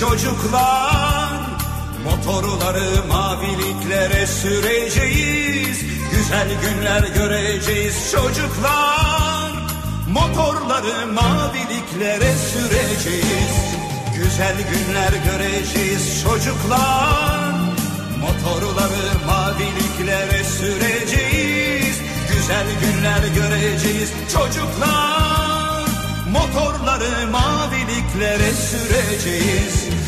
Çocuklar. Motorları maviliklere süreceğiz. Güzel günler göreceğiz çocuklar. Motorları maviliklere süreceğiz. Güzel günler göreceğiz çocuklar. Motorları maviliklere süreceğiz. Güzel günler göreceğiz çocuklar. Motorları maviliklere süreceğiz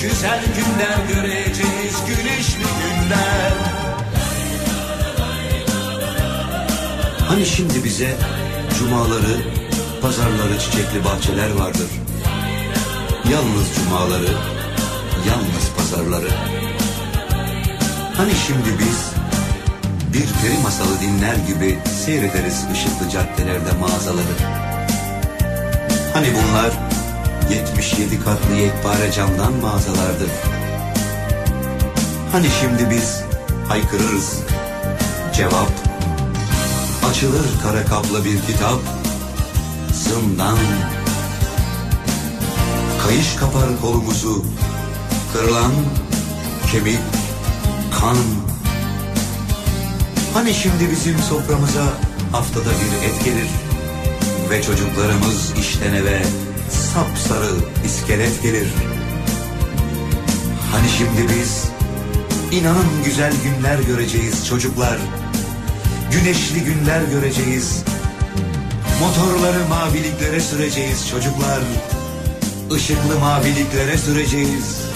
Güzel günler göreceğiz, güneşli günler Hani şimdi bize cumaları, pazarları, çiçekli bahçeler vardır. Yalnız cumaları, yalnız pazarları. Hani şimdi biz bir peri masalı dinler gibi seyrederiz ışıklı caddelerde mağazaları. Hani bunlar 77 katlı yekpare camdan mağazalardır. Hani şimdi biz haykırırız. Cevap Açılır kara kaplı bir kitap Zindan Kayış kapar kolumuzu Kırılan kemik kan Hani şimdi bizim soframıza haftada bir et gelir Ve çocuklarımız işten eve sapsarı iskelet gelir. Hani şimdi biz inanın güzel günler göreceğiz çocuklar. Güneşli günler göreceğiz. Motorları maviliklere süreceğiz çocuklar. Işıklı maviliklere süreceğiz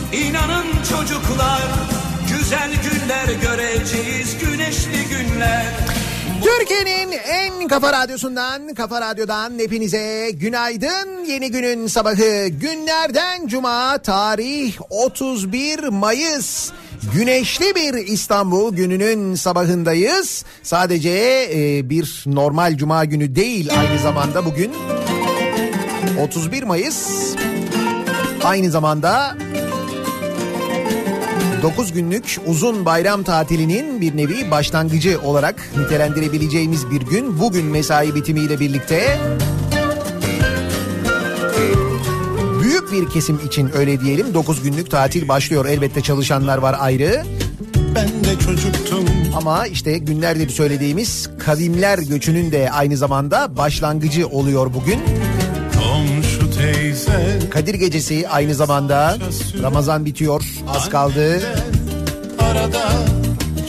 inanın çocuklar Güzel günler göreceğiz, güneşli günler Türkiye'nin en kafa radyosundan, kafa radyodan hepinize günaydın. Yeni günün sabahı günlerden cuma tarih 31 Mayıs. Güneşli bir İstanbul gününün sabahındayız. Sadece e, bir normal cuma günü değil aynı zamanda bugün 31 Mayıs. Aynı zamanda 9 günlük uzun bayram tatilinin bir nevi başlangıcı olarak nitelendirebileceğimiz bir gün. Bugün mesai bitimiyle birlikte büyük bir kesim için öyle diyelim 9 günlük tatil başlıyor. Elbette çalışanlar var ayrı. Ben de çocuktum. Ama işte günlerdir söylediğimiz kavimler göçünün de aynı zamanda başlangıcı oluyor bugün. Teyze. Kadir Gecesi aynı zamanda Ramazan bitiyor az kaldı. Arada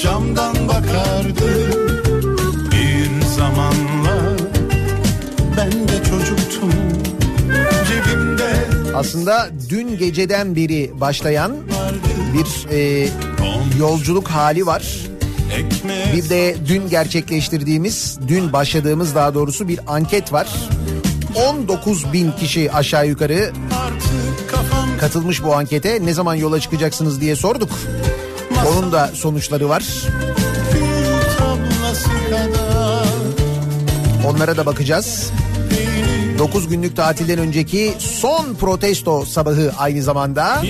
camdan bakardı. Bir zamanlar ben de çocuktum. Cebimde Aslında dün geceden beri başlayan bir e, yolculuk hali var. Bir de dün gerçekleştirdiğimiz, dün başladığımız daha doğrusu bir anket var. 19 bin kişi aşağı yukarı katılmış bu ankete. Ne zaman yola çıkacaksınız diye sorduk. Onun da sonuçları var. Onlara da bakacağız. 9 günlük tatilden önceki son protesto sabahı aynı zamanda.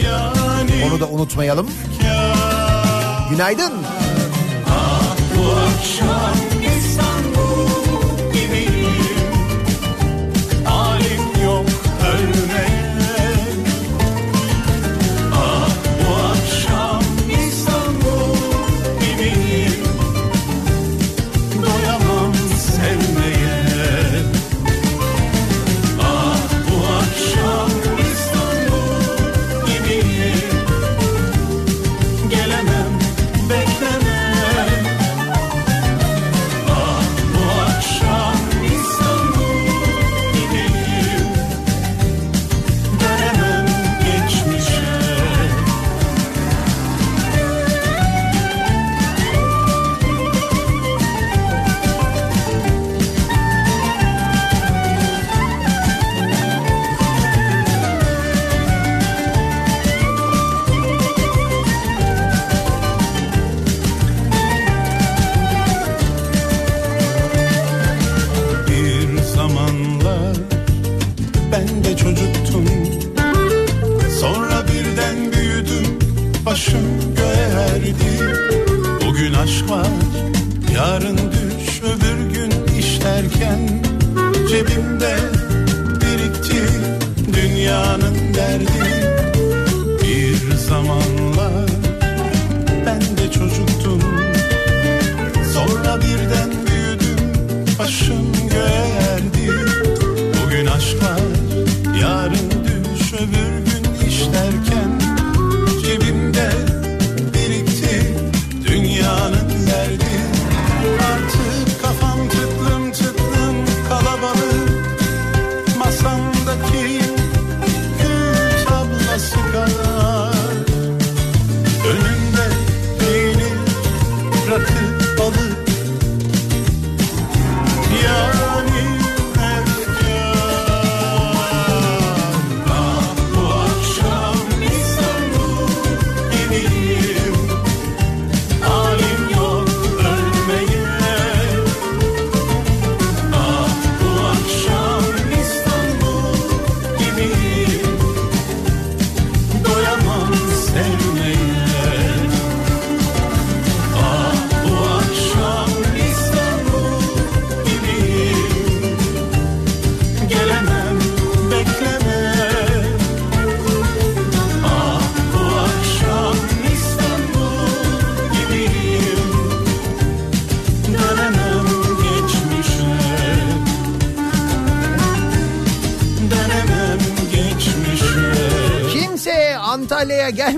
Onu da unutmayalım. Günaydın. bu akşam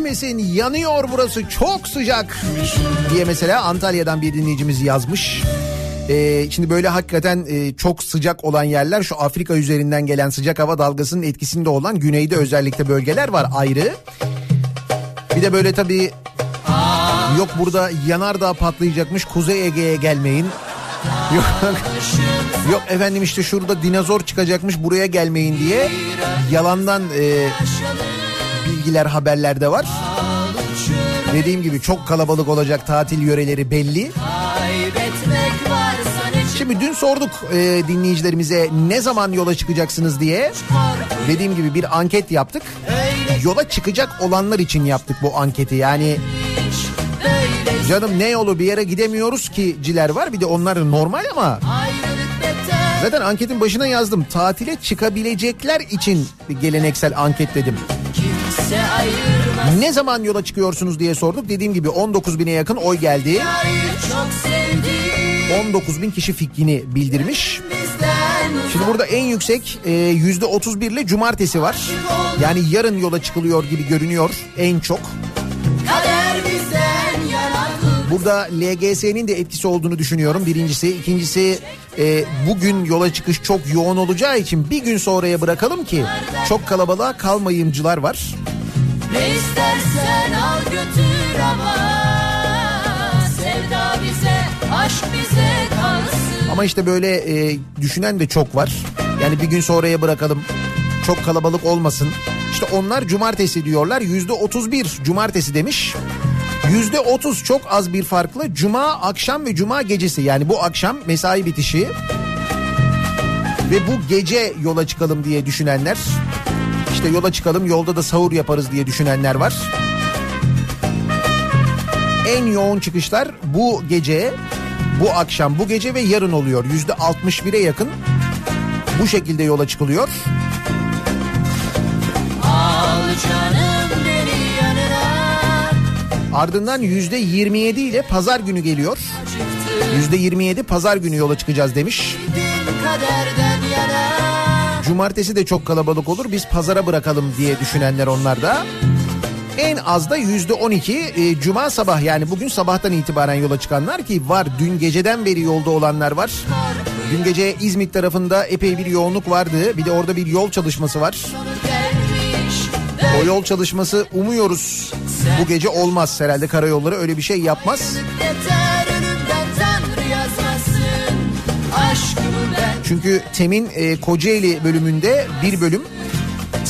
gelmesin yanıyor burası çok sıcak diye mesela Antalya'dan bir dinleyicimiz yazmış. Ee, şimdi böyle hakikaten e, çok sıcak olan yerler şu Afrika üzerinden gelen sıcak hava dalgasının etkisinde olan güneyde özellikle bölgeler var ayrı. Bir de böyle tabii yok burada yanardağ patlayacakmış Kuzey Ege'ye gelmeyin. Yok, yok efendim işte şurada dinozor çıkacakmış buraya gelmeyin diye yalandan e, bilgiler haberlerde var. Dediğim gibi çok kalabalık olacak tatil yöreleri belli. Şimdi dün sorduk e, dinleyicilerimize ne zaman yola çıkacaksınız diye. Dediğim gibi bir anket yaptık. Yola çıkacak olanlar için yaptık bu anketi. Yani canım ne yolu bir yere gidemiyoruz ki ciler var. Bir de onlar normal ama zaten anketin başına yazdım. Tatile çıkabilecekler için bir geleneksel anket dedim. Ne zaman yola çıkıyorsunuz diye sorduk. Dediğim gibi 19 bine yakın oy geldi. Hayır çok sevdiğim 19 bin kişi fikrini bildirmiş. Şimdi burada en yüksek e, yüzde 31 ile cumartesi var. Yani yarın yola çıkılıyor gibi görünüyor en çok. Burada LGS'nin de etkisi olduğunu düşünüyorum birincisi. ikincisi e, bugün yola çıkış çok yoğun olacağı için bir gün sonraya bırakalım ki çok kalabalığa kalmayımcılar var. Ne istersen al götür ama Sevda bize aşk bize kalsın Ama işte böyle e, düşünen de çok var. Yani bir gün sonraya bırakalım. Çok kalabalık olmasın. İşte onlar cumartesi diyorlar. Yüzde 31 cumartesi demiş. Yüzde 30 çok az bir farklı. Cuma akşam ve cuma gecesi yani bu akşam mesai bitişi. Ve bu gece yola çıkalım diye düşünenler. İşte yola çıkalım yolda da sahur yaparız diye düşünenler var. En yoğun çıkışlar bu gece, bu akşam, bu gece ve yarın oluyor. Yüzde 61'e yakın bu şekilde yola çıkılıyor. Al canım Ardından yüzde 27 ile pazar günü geliyor. Yüzde 27 pazar günü yola çıkacağız demiş. Cumartesi de çok kalabalık olur biz pazara bırakalım diye düşünenler onlar da. En az da yüzde 12 e, cuma sabah yani bugün sabahtan itibaren yola çıkanlar ki var dün geceden beri yolda olanlar var. Dün gece İzmit tarafında epey bir yoğunluk vardı. Bir de orada bir yol çalışması var. O yol çalışması umuyoruz bu gece olmaz herhalde karayolları öyle bir şey yapmaz. Çünkü TEM'in e, Kocaeli bölümünde bir bölüm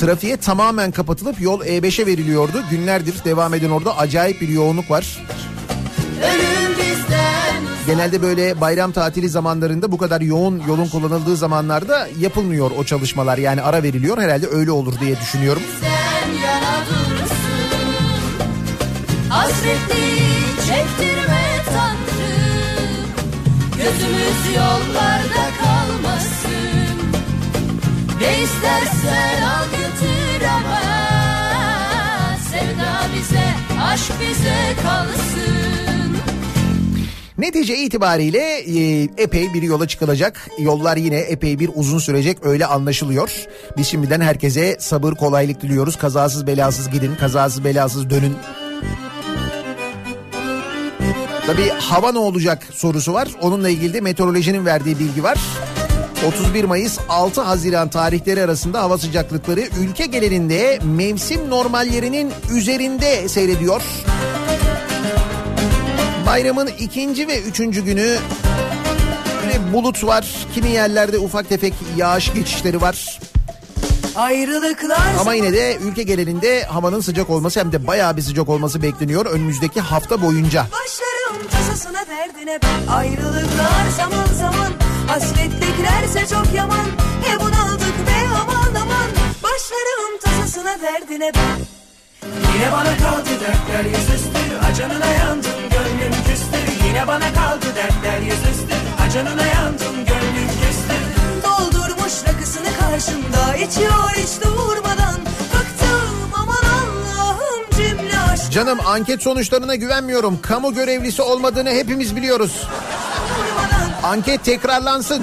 trafiğe tamamen kapatılıp yol E5'e veriliyordu. Günlerdir devam eden orada acayip bir yoğunluk var. Bizden Genelde böyle bayram tatili zamanlarında bu kadar yoğun yolun kullanıldığı zamanlarda yapılmıyor o çalışmalar. Yani ara veriliyor herhalde öyle olur diye düşünüyorum. sen Hasretliği çektirme Tanrım Gözümüz yollarda kalmasın Ne istersen al götür ama Sevda bize, aşk bize kalsın Netice itibariyle e, epey bir yola çıkılacak. Yollar yine epey bir uzun sürecek öyle anlaşılıyor. Biz şimdiden herkese sabır kolaylık diliyoruz. Kazasız belasız gidin, kazasız belasız dönün. Tabii hava ne olacak sorusu var. Onunla ilgili de meteorolojinin verdiği bilgi var. 31 Mayıs 6 Haziran tarihleri arasında hava sıcaklıkları ülke genelinde mevsim normallerinin üzerinde seyrediyor. Bayramın ikinci ve üçüncü günü böyle bulut var. Kimi yerlerde ufak tefek yağış geçişleri var. Ayrılıklar Ama yine de ülke genelinde havanın sıcak olması hem de bayağı bir sıcak olması bekleniyor önümüzdeki hafta boyunca. Başlarım tasasına derdine Ayrılıklar zaman zaman. Hasretliklerse çok yaman. He bunaldık be aman aman. Başlarım tasasına derdine Yine bana kaldı dertler yüzüstü. Acanına yandım gönlüm küstü. Yine bana kaldı dertler yüzüstü. Acanına yandım gönlüm küstü. Doldurmuş rakısını karşımda. İçiyor hiç durmadan Canım anket sonuçlarına güvenmiyorum. Kamu görevlisi olmadığını hepimiz biliyoruz. Anket tekrarlansın.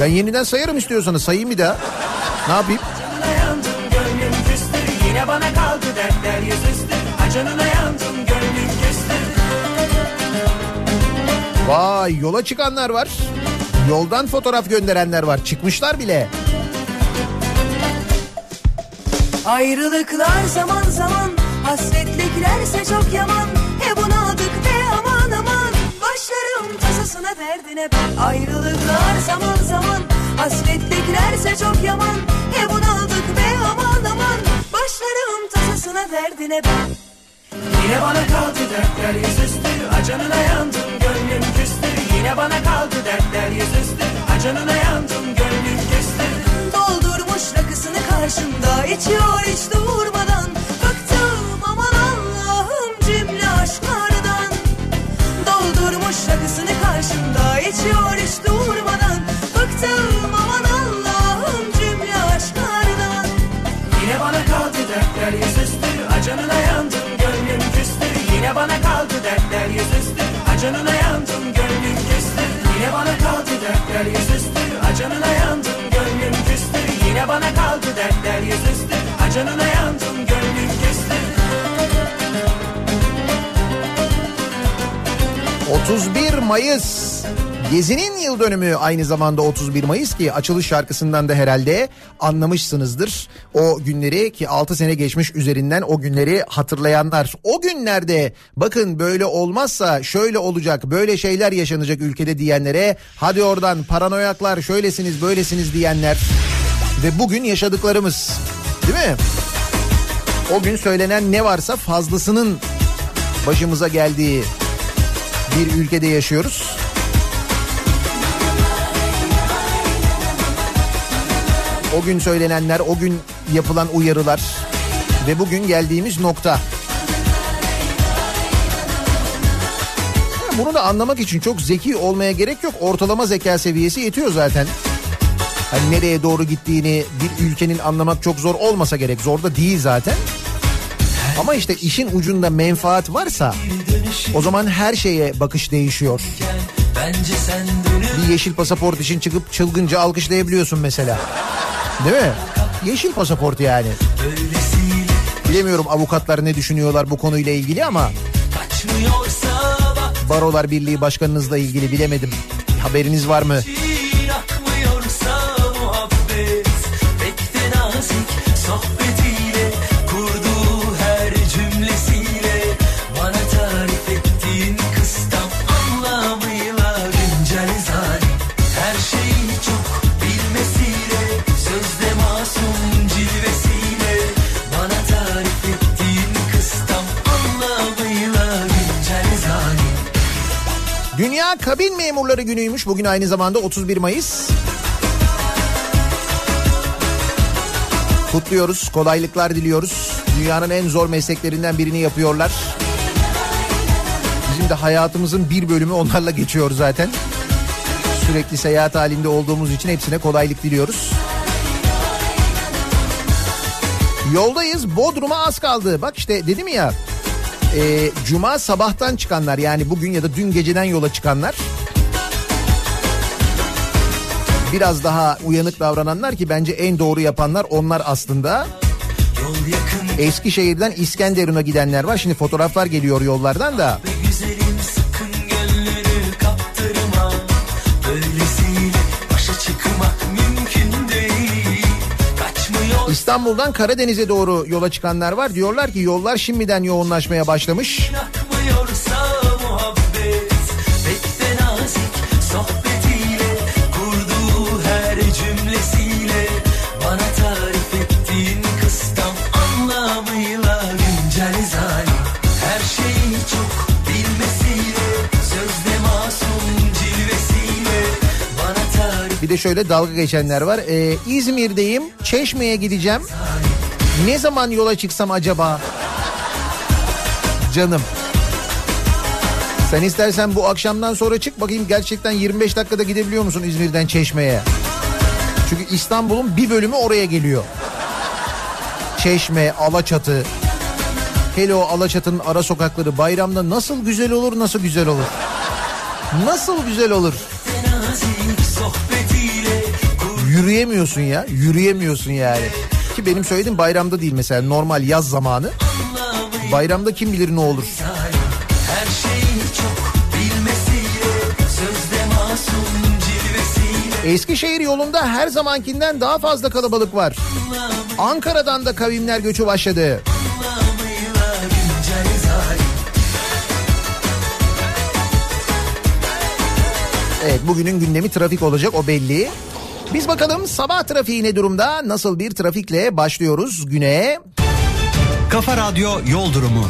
Ben yeniden sayarım istiyorsanız sayayım bir daha. Ne yapayım? Yine bana kaldı dertler yüzüstü Acanına yandım gönlüm küstü Vay yola çıkanlar var. Yoldan fotoğraf gönderenler var. Çıkmışlar bile. Ayrılıklar zaman zaman Hasretliklerse çok yaman. He bunaldık be aman aman Başlarım tasasına derdine ben. Ayrılıklar zaman zaman Hasretliklerse çok yaman. He bunaldık be aman aman Başlarım tasasına derdine ben. Yine bana kaldı dertler yüzüstü Acanına yandım gönlüm küstü. Yine bana kaldı dertler yüzüstü Acanına yandım gönlüm karşımda içiyor hiç durmadan. Bıktım aman Allah'ım cümle aşklardan. Doldurmuş rakısını karşımda içiyor hiç durmadan. Bıktım aman Allah'ım cümle aşklardan. Yine bana kaldı dertler yüzüstü Acanına yandım gönlüm küstü. Yine bana kaldı dertler yüzüstü Acanına yandım gönlüm küstü. Yine bana kaldı dertler yüzüstü Acanına yandım Bana kaldı dertler yüzüstü Acanına yandım gönlüm küstü 31 Mayıs. Gezi'nin yıl dönümü aynı zamanda 31 Mayıs ki açılış şarkısından da herhalde anlamışsınızdır. O günleri ki 6 sene geçmiş üzerinden o günleri hatırlayanlar. O günlerde bakın böyle olmazsa şöyle olacak böyle şeyler yaşanacak ülkede diyenlere hadi oradan paranoyaklar şöylesiniz böylesiniz diyenler ve bugün yaşadıklarımız değil mi? O gün söylenen ne varsa fazlasının başımıza geldiği bir ülkede yaşıyoruz. O gün söylenenler, o gün yapılan uyarılar ve bugün geldiğimiz nokta. Bunu da anlamak için çok zeki olmaya gerek yok. Ortalama zeka seviyesi yetiyor zaten. Hani nereye doğru gittiğini bir ülkenin anlamak çok zor olmasa gerek. Zor da değil zaten. Ama işte işin ucunda menfaat varsa o zaman her şeye bakış değişiyor. Bir yeşil pasaport için çıkıp çılgınca alkışlayabiliyorsun mesela. Değil mi? Yeşil pasaport yani. Bilemiyorum avukatlar ne düşünüyorlar bu konuyla ilgili ama Barolar Birliği Başkanınızla ilgili bilemedim. Haberiniz var mı? Kabin Memurları Günü'ymüş. Bugün aynı zamanda 31 Mayıs. Kutluyoruz, kolaylıklar diliyoruz. Dünyanın en zor mesleklerinden birini yapıyorlar. Bizim de hayatımızın bir bölümü onlarla geçiyor zaten. Sürekli seyahat halinde olduğumuz için hepsine kolaylık diliyoruz. Yoldayız. Bodrum'a az kaldı. Bak işte dedim ya. E, Cuma sabahtan çıkanlar yani bugün ya da dün geceden yola çıkanlar. Biraz daha uyanık davrananlar ki bence en doğru yapanlar onlar aslında. Eskişehir'den İskenderun'a gidenler var. Şimdi fotoğraflar geliyor yollardan da. be İstanbul'dan Karadeniz'e doğru yola çıkanlar var. Diyorlar ki yollar şimdiden yoğunlaşmaya başlamış. De şöyle dalga geçenler var. Ee, İzmir'deyim, Çeşme'ye gideceğim. Ne zaman yola çıksam acaba? Canım. Sen istersen bu akşamdan sonra çık bakayım gerçekten 25 dakikada gidebiliyor musun İzmir'den Çeşme'ye? Çünkü İstanbul'un bir bölümü oraya geliyor. Çeşme, Alaçatı. Hele o Alaçatı'nın ara sokakları bayramda nasıl güzel olur, nasıl güzel olur. Nasıl güzel olur. sohbetiyle Yürüyemiyorsun ya. Yürüyemiyorsun yani. Ki benim söylediğim bayramda değil mesela normal yaz zamanı. Bayramda kim bilir ne olur. Her şeyi çok bilmesiyle Sözde masum cilvesiyle Eskişehir yolunda her zamankinden daha fazla kalabalık var. Ankara'dan da kavimler göçü başladı. Evet bugünün gündemi trafik olacak o belli. Biz bakalım sabah trafiği ne durumda? Nasıl bir trafikle başlıyoruz güne? Kafa Radyo Yol Durumu.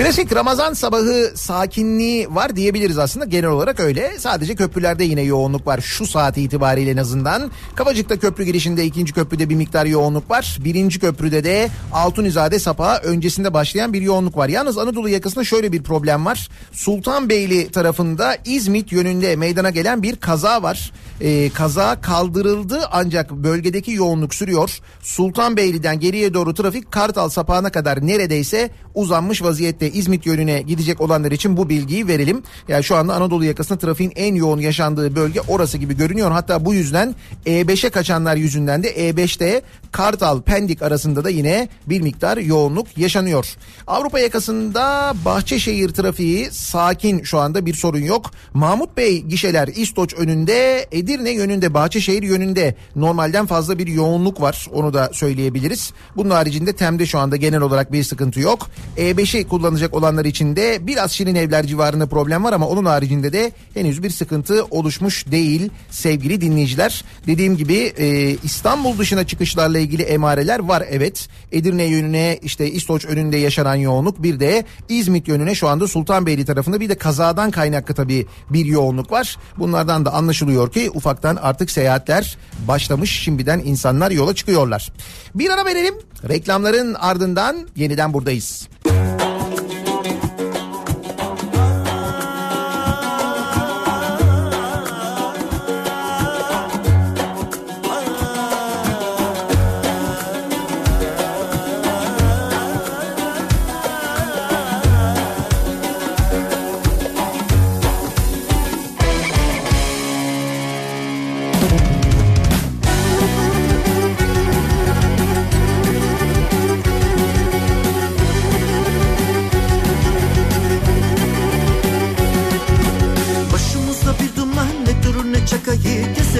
Klasik Ramazan sabahı sakinliği var diyebiliriz aslında genel olarak öyle. Sadece köprülerde yine yoğunluk var şu saat itibariyle en azından. Kavacık'ta köprü girişinde ikinci köprüde bir miktar yoğunluk var. Birinci köprüde de Altunizade Sapağı öncesinde başlayan bir yoğunluk var. Yalnız Anadolu yakasında şöyle bir problem var. Sultanbeyli tarafında İzmit yönünde meydana gelen bir kaza var. Ee, kaza kaldırıldı ancak bölgedeki yoğunluk sürüyor. Sultanbeyli'den geriye doğru trafik Kartal Sapağı'na kadar neredeyse uzanmış vaziyette. İzmit yönüne gidecek olanlar için bu bilgiyi verelim. Yani şu anda Anadolu yakasında trafiğin en yoğun yaşandığı bölge orası gibi görünüyor. Hatta bu yüzden E5'e kaçanlar yüzünden de E5'te Kartal Pendik arasında da yine bir miktar yoğunluk yaşanıyor. Avrupa yakasında Bahçeşehir trafiği sakin şu anda bir sorun yok. Mahmut Bey gişeler İstoç önünde Edirne yönünde Bahçeşehir yönünde normalden fazla bir yoğunluk var onu da söyleyebiliriz. Bunun haricinde Tem'de şu anda genel olarak bir sıkıntı yok. E5'i kullanacak olanlar için de biraz Şirin Evler civarında problem var ama onun haricinde de henüz bir sıkıntı oluşmuş değil sevgili dinleyiciler. Dediğim gibi e, İstanbul dışına çıkışlarla ilgili emareler var evet. Edirne yönüne işte İstoç önünde yaşanan yoğunluk bir de İzmit yönüne şu anda Sultanbeyli tarafında bir de kazadan kaynaklı tabii bir yoğunluk var. Bunlardan da anlaşılıyor ki ufaktan artık seyahatler başlamış. Şimdiden insanlar yola çıkıyorlar. Bir ara verelim. Reklamların ardından yeniden buradayız. Başımızda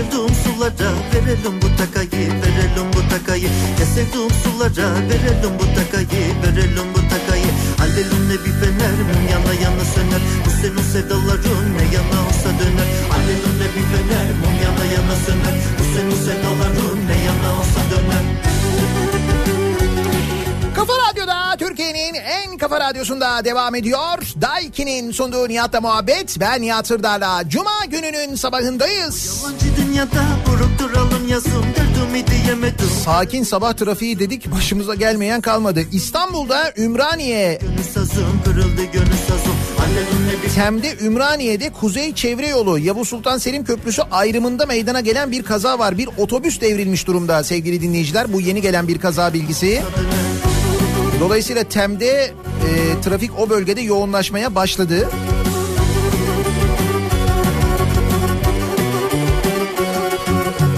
sevduğum sulara verelim bu takayı Verelim bu takayı. Ya sevduğum sulara verelim bu takayı Verelim bu takayı. Alelim ne bir fener mum yana yana söner. Bu senin sevdaların ne yana olsa döner. Alelim ne bir fener mum yana yana söner. Bu senin sevdaların ne yana olsa döner. Kafa Radyo'da Türkiye'nin en kafa radyosunda devam ediyor. Daiki'nin sunduğu Nihat'la muhabbet. Ben Nihat Sırdar'la Cuma gününün sabahındayız. Dünyada duralım yazım Sakin sabah trafiği dedik başımıza gelmeyen kalmadı. İstanbul'da Ümraniye Tem'de Ümraniye'de Kuzey Çevre Yolu Yavuz Sultan Selim Köprüsü ayrımında meydana gelen bir kaza var. Bir otobüs devrilmiş durumda sevgili dinleyiciler. Bu yeni gelen bir kaza bilgisi. Dolayısıyla Tem'de e, trafik o bölgede yoğunlaşmaya başladı.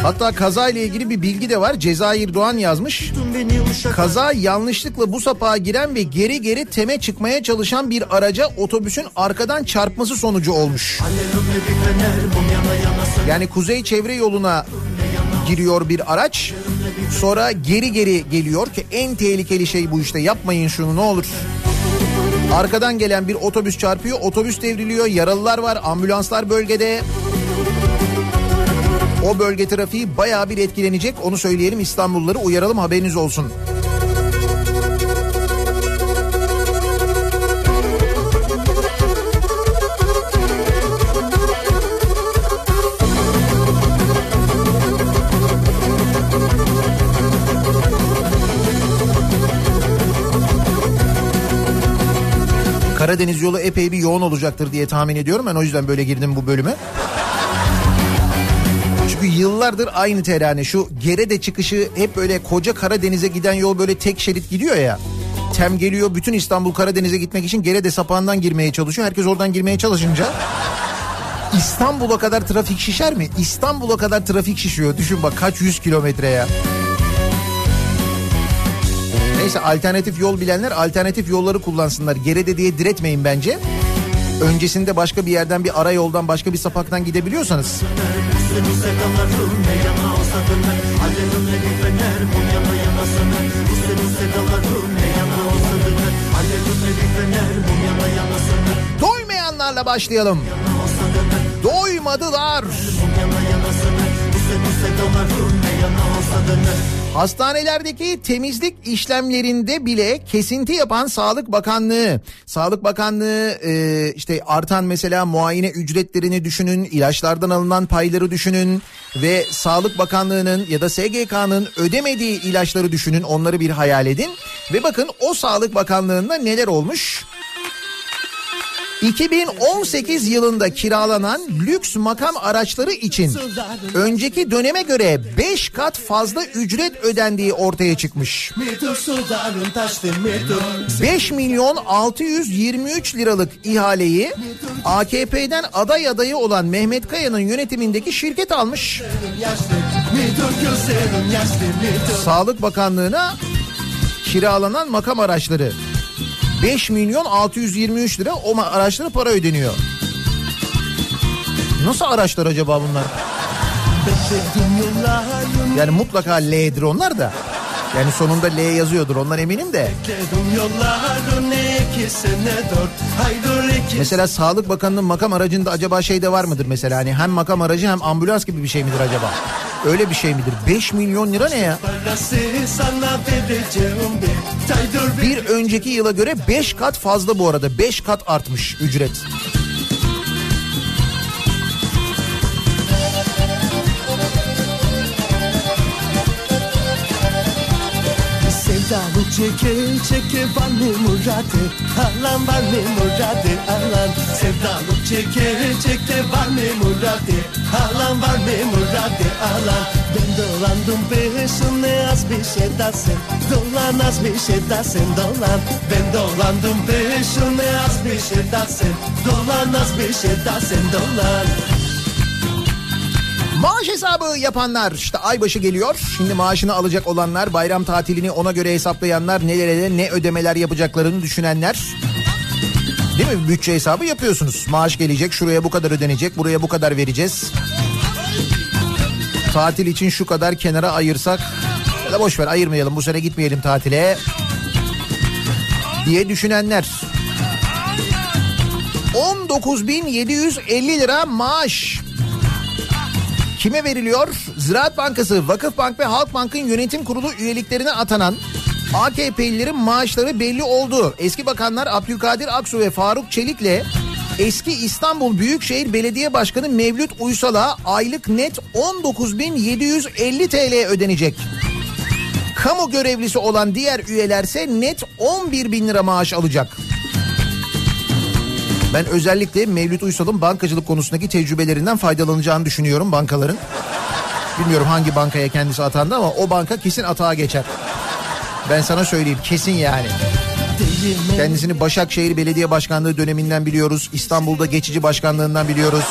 Hatta kaza ile ilgili bir bilgi de var. Cezayir Doğan yazmış. Kaza yanlışlıkla bu sapağa giren ve geri geri teme çıkmaya çalışan bir araca otobüsün arkadan çarpması sonucu olmuş. Yani kuzey çevre yoluna giriyor bir araç. Sonra geri geri geliyor ki en tehlikeli şey bu işte yapmayın şunu ne olur. Arkadan gelen bir otobüs çarpıyor, otobüs devriliyor, yaralılar var, ambulanslar bölgede. O bölge trafiği bayağı bir etkilenecek. Onu söyleyelim İstanbulluları uyaralım haberiniz olsun. Karadeniz yolu epey bir yoğun olacaktır diye tahmin ediyorum. Ben o yüzden böyle girdim bu bölüme. Çünkü yıllardır aynı terane şu Gerede çıkışı hep böyle koca Karadeniz'e giden yol böyle tek şerit gidiyor ya. Tem geliyor bütün İstanbul Karadeniz'e gitmek için Gerede sapağından girmeye çalışıyor. Herkes oradan girmeye çalışınca İstanbul'a kadar trafik şişer mi? İstanbul'a kadar trafik şişiyor. Düşün bak kaç yüz kilometre ya. Neyse alternatif yol bilenler alternatif yolları kullansınlar. Gerede diye diretmeyin bence. Öncesinde başka bir yerden bir ara yoldan başka bir sapaktan gidebiliyorsanız doymayanlarla başlayalım. döner Doymadılar. Hastanelerdeki temizlik işlemlerinde bile kesinti yapan Sağlık Bakanlığı. Sağlık Bakanlığı e, işte artan mesela muayene ücretlerini düşünün, ilaçlardan alınan payları düşünün ve Sağlık Bakanlığı'nın ya da SGK'nın ödemediği ilaçları düşünün, onları bir hayal edin. Ve bakın o Sağlık Bakanlığı'nda neler olmuş? 2018 yılında kiralanan lüks makam araçları için önceki döneme göre 5 kat fazla ücret ödendiği ortaya çıkmış. 5 milyon 623 liralık ihaleyi AKP'den aday adayı olan Mehmet Kaya'nın yönetimindeki şirket almış. Sağlık Bakanlığı'na kiralanan makam araçları 5 milyon 623 lira o araçlara para ödeniyor. Nasıl araçlar acaba bunlar? Yani mutlaka L'dir onlar da. Yani sonunda L yazıyordur onlar eminim de. Mesela Sağlık Bakanı'nın makam aracında acaba şey de var mıdır mesela? Hani hem makam aracı hem ambulans gibi bir şey midir acaba? Öyle bir şey midir? 5 milyon lira ne ya? Bir önceki yıla göre 5 kat fazla bu arada. 5 kat artmış ücret. Çeke çeke var mı muradı Alan var mı muradı alan. Sevdalı çeke çeke var mı muradı Alan var mı muradı alan. Ben dolandım peşine az bir şey dasın Dolan az bir şey dasın dolan. Ben dolandım peşine az bir şey dasın Dolan az bir şey dasın dolan Maaş hesabı yapanlar işte aybaşı geliyor. Şimdi maaşını alacak olanlar bayram tatilini ona göre hesaplayanlar nelere ne ödemeler yapacaklarını düşünenler. Değil mi? Bütçe hesabı yapıyorsunuz. Maaş gelecek şuraya bu kadar ödenecek buraya bu kadar vereceğiz. Tatil için şu kadar kenara ayırsak ya da boş ver ayırmayalım bu sene gitmeyelim tatile diye düşünenler. 19.750 lira maaş. Kime veriliyor? Ziraat Bankası, Vakıfbank ve Halkbank'ın yönetim kurulu üyeliklerine atanan AKP'lilerin maaşları belli oldu. Eski bakanlar Abdülkadir Aksu ve Faruk Çelik'le Eski İstanbul Büyükşehir Belediye Başkanı Mevlüt Uysal'a aylık net 19.750 TL ödenecek. Kamu görevlisi olan diğer üyelerse net 11 bin lira maaş alacak. Ben özellikle Mevlüt Uysal'ın bankacılık konusundaki tecrübelerinden faydalanacağını düşünüyorum bankaların. Bilmiyorum hangi bankaya kendisi atandı ama o banka kesin atağa geçer. Ben sana söyleyeyim kesin yani. Kendisini Başakşehir Belediye Başkanlığı döneminden biliyoruz. İstanbul'da geçici başkanlığından biliyoruz.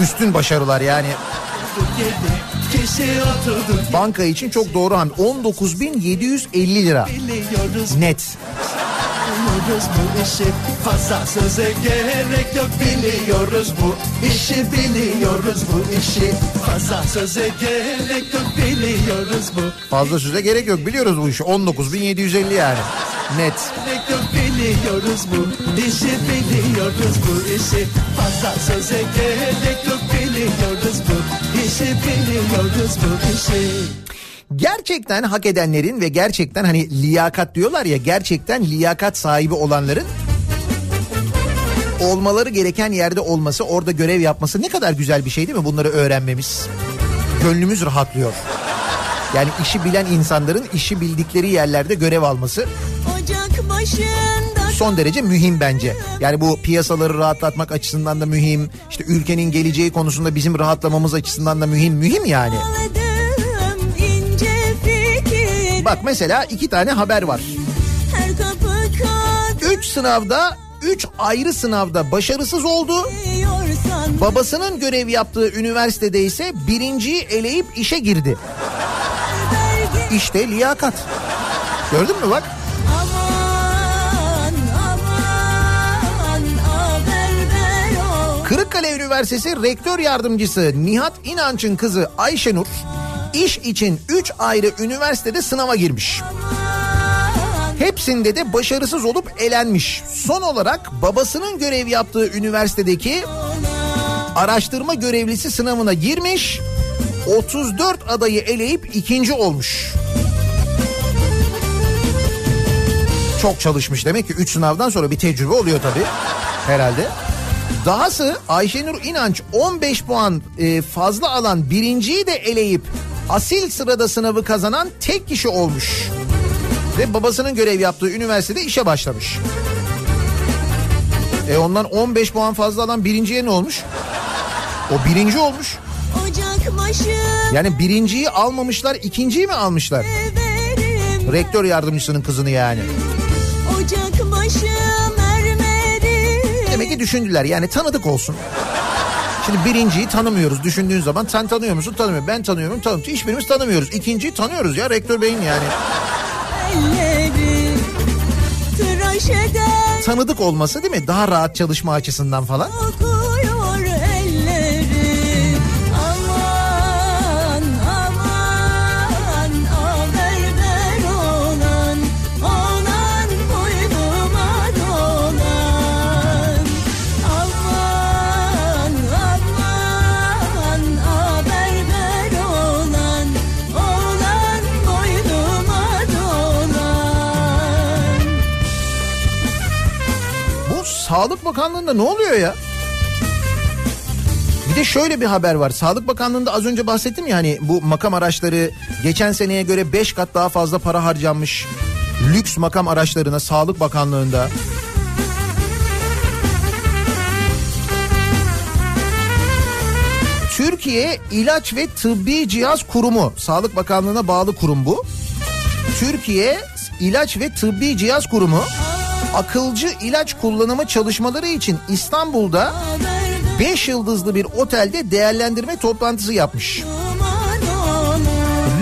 Üstün başarılar yani. Banka için çok doğru hamle. 19.750 lira net. Biliyoruz bu işi. Fazla söze gerek yok biliyoruz bu işi biliyoruz bu işi. Fazla söze gerek yok biliyoruz bu Fazla söze gerek yok biliyoruz bu işi. 19.750 yani. Net. gerek yok biliyoruz bu işi biliyoruz bu işi. Fazla söze gerek yok biliyoruz bu işi biliyoruz bu işi Gerçekten hak edenlerin ve gerçekten hani liyakat diyorlar ya gerçekten liyakat sahibi olanların olmaları gereken yerde olması, orada görev yapması ne kadar güzel bir şey değil mi bunları öğrenmemiz? Gönlümüz rahatlıyor. Yani işi bilen insanların işi bildikleri yerlerde görev alması son derece mühim bence. Yani bu piyasaları rahatlatmak açısından da mühim. İşte ülkenin geleceği konusunda bizim rahatlamamız açısından da mühim. Mühim yani. ince Bak mesela iki tane haber var. Üç sınavda, üç ayrı sınavda başarısız oldu. Babasının görev yaptığı üniversitede ise birinciyi eleyip işe girdi. İşte liyakat. Gördün mü bak? Kırıkkale Üniversitesi Rektör Yardımcısı Nihat İnanç'ın kızı Ayşenur iş için 3 ayrı üniversitede sınava girmiş. Hepsinde de başarısız olup elenmiş. Son olarak babasının görev yaptığı üniversitedeki araştırma görevlisi sınavına girmiş. 34 adayı eleyip ikinci olmuş. Çok çalışmış demek ki 3 sınavdan sonra bir tecrübe oluyor tabii herhalde. Dahası Ayşenur İnanç 15 puan e, fazla alan birinciyi de eleyip asil sırada sınavı kazanan tek kişi olmuş. Ve babasının görev yaptığı üniversitede işe başlamış. E ondan 15 puan fazla alan birinciye ne olmuş? O birinci olmuş. Yani birinciyi almamışlar ikinciyi mi almışlar? Rektör yardımcısının kızını yani. Demek ki düşündüler yani tanıdık olsun. Şimdi birinciyi tanımıyoruz. Düşündüğün zaman sen tanıyor musun? Tanımıyorum ben tanıyorum tanımıyorum. Hiçbirimiz tanımıyoruz. İkinciyi tanıyoruz ya rektör beyin yani. Tanıdık olması değil mi? Daha rahat çalışma açısından falan. Okuyor Sağlık Bakanlığı'nda ne oluyor ya? Bir de şöyle bir haber var. Sağlık Bakanlığı'nda az önce bahsettim ya hani bu makam araçları geçen seneye göre 5 kat daha fazla para harcanmış. Lüks makam araçlarına Sağlık Bakanlığı'nda. Türkiye İlaç ve Tıbbi Cihaz Kurumu, Sağlık Bakanlığı'na bağlı kurum bu. Türkiye İlaç ve Tıbbi Cihaz Kurumu akılcı ilaç kullanımı çalışmaları için İstanbul'da 5 yıldızlı bir otelde değerlendirme toplantısı yapmış.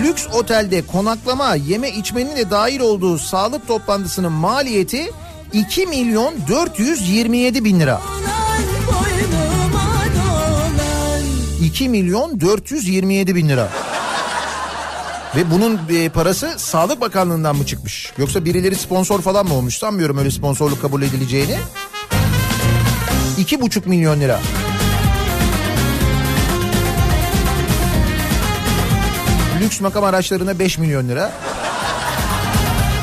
Lüks otelde konaklama, yeme içmenin de dahil olduğu sağlık toplantısının maliyeti 2 milyon 427 bin lira. 2 milyon 427 bin lira. Ve bunun e, parası Sağlık Bakanlığı'ndan mı çıkmış? Yoksa birileri sponsor falan mı olmuş? Sanmıyorum öyle sponsorluk kabul edileceğini. 2,5 milyon lira. Lüks makam araçlarına 5 milyon lira.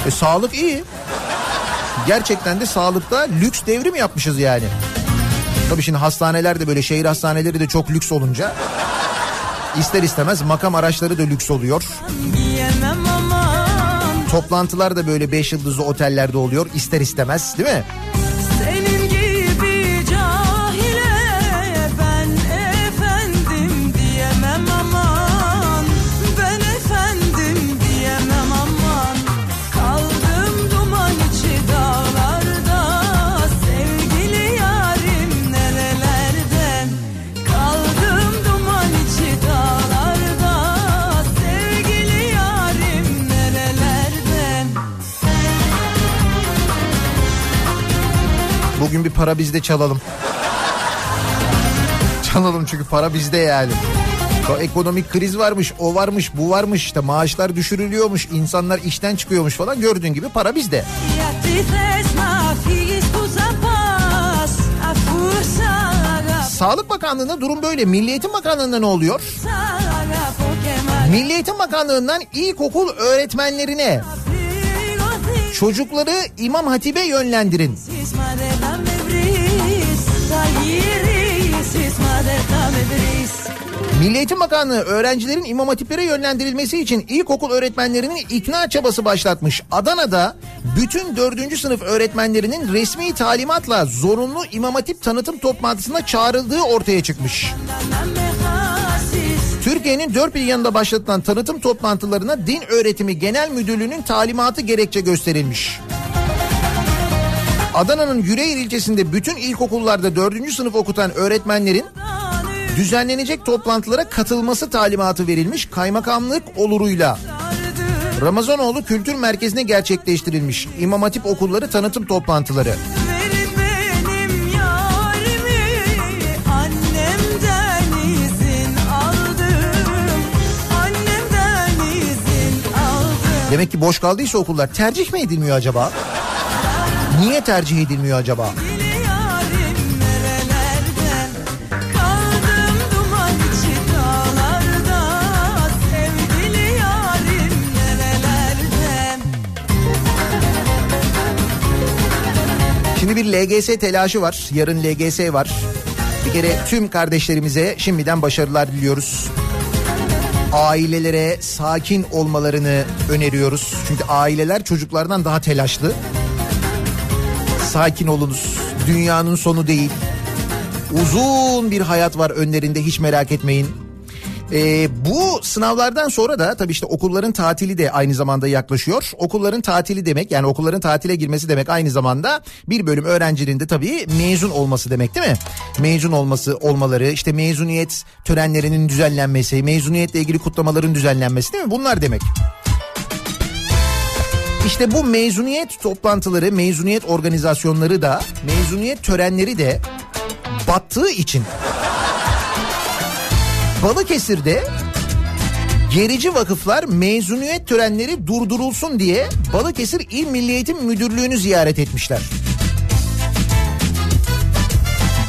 E, sağlık iyi. Gerçekten de sağlıkta lüks devrim yapmışız yani. Tabii şimdi hastaneler de böyle şehir hastaneleri de çok lüks olunca ister istemez makam araçları da lüks oluyor. Toplantılar da böyle 5 yıldızlı otellerde oluyor ister istemez değil mi? para bizde çalalım. çalalım çünkü para bizde yani. Ekonomik kriz varmış, o varmış, bu varmış işte maaşlar düşürülüyormuş, insanlar işten çıkıyormuş falan gördüğün gibi para bizde. Sağlık Bakanlığı'nda durum böyle. Milli Eğitim Bakanlığı'nda ne oluyor? Milli Eğitim Bakanlığı'ndan ilkokul öğretmenlerine çocukları İmam Hatip'e yönlendirin Milli Eğitim Bakanlığı öğrencilerin imam hatiplere yönlendirilmesi için ilkokul öğretmenlerinin ikna çabası başlatmış. Adana'da bütün 4. sınıf öğretmenlerinin resmi talimatla zorunlu imam hatip tanıtım toplantısına çağrıldığı ortaya çıkmış. Türkiye'nin dört bir yanında başlatılan tanıtım toplantılarına Din Öğretimi Genel Müdürlüğü'nün talimatı gerekçe gösterilmiş. Adana'nın Yüreğir ilçesinde bütün ilkokullarda dördüncü sınıf okutan öğretmenlerin düzenlenecek toplantılara katılması talimatı verilmiş kaymakamlık oluruyla. Ramazanoğlu Kültür Merkezi'ne gerçekleştirilmiş İmam Hatip okulları tanıtım toplantıları. Demek ki boş kaldıysa okullar tercih mi edilmiyor acaba? Niye tercih edilmiyor acaba? Şimdi bir LGS telaşı var. Yarın LGS var. Bir kere tüm kardeşlerimize şimdiden başarılar diliyoruz. Ailelere sakin olmalarını öneriyoruz. Çünkü aileler çocuklardan daha telaşlı. Sakin olunuz. Dünyanın sonu değil. Uzun bir hayat var önlerinde hiç merak etmeyin. Ee, bu sınavlardan sonra da tabii işte okulların tatili de aynı zamanda yaklaşıyor. Okulların tatili demek yani okulların tatile girmesi demek aynı zamanda bir bölüm öğrencinin de tabii mezun olması demek değil mi? Mezun olması olmaları işte mezuniyet törenlerinin düzenlenmesi, mezuniyetle ilgili kutlamaların düzenlenmesi değil mi? Bunlar demek. İşte bu mezuniyet toplantıları, mezuniyet organizasyonları da, mezuniyet törenleri de battığı için Balıkesir'de gerici vakıflar mezuniyet törenleri durdurulsun diye Balıkesir İl Milli Eğitim Müdürlüğü'nü ziyaret etmişler.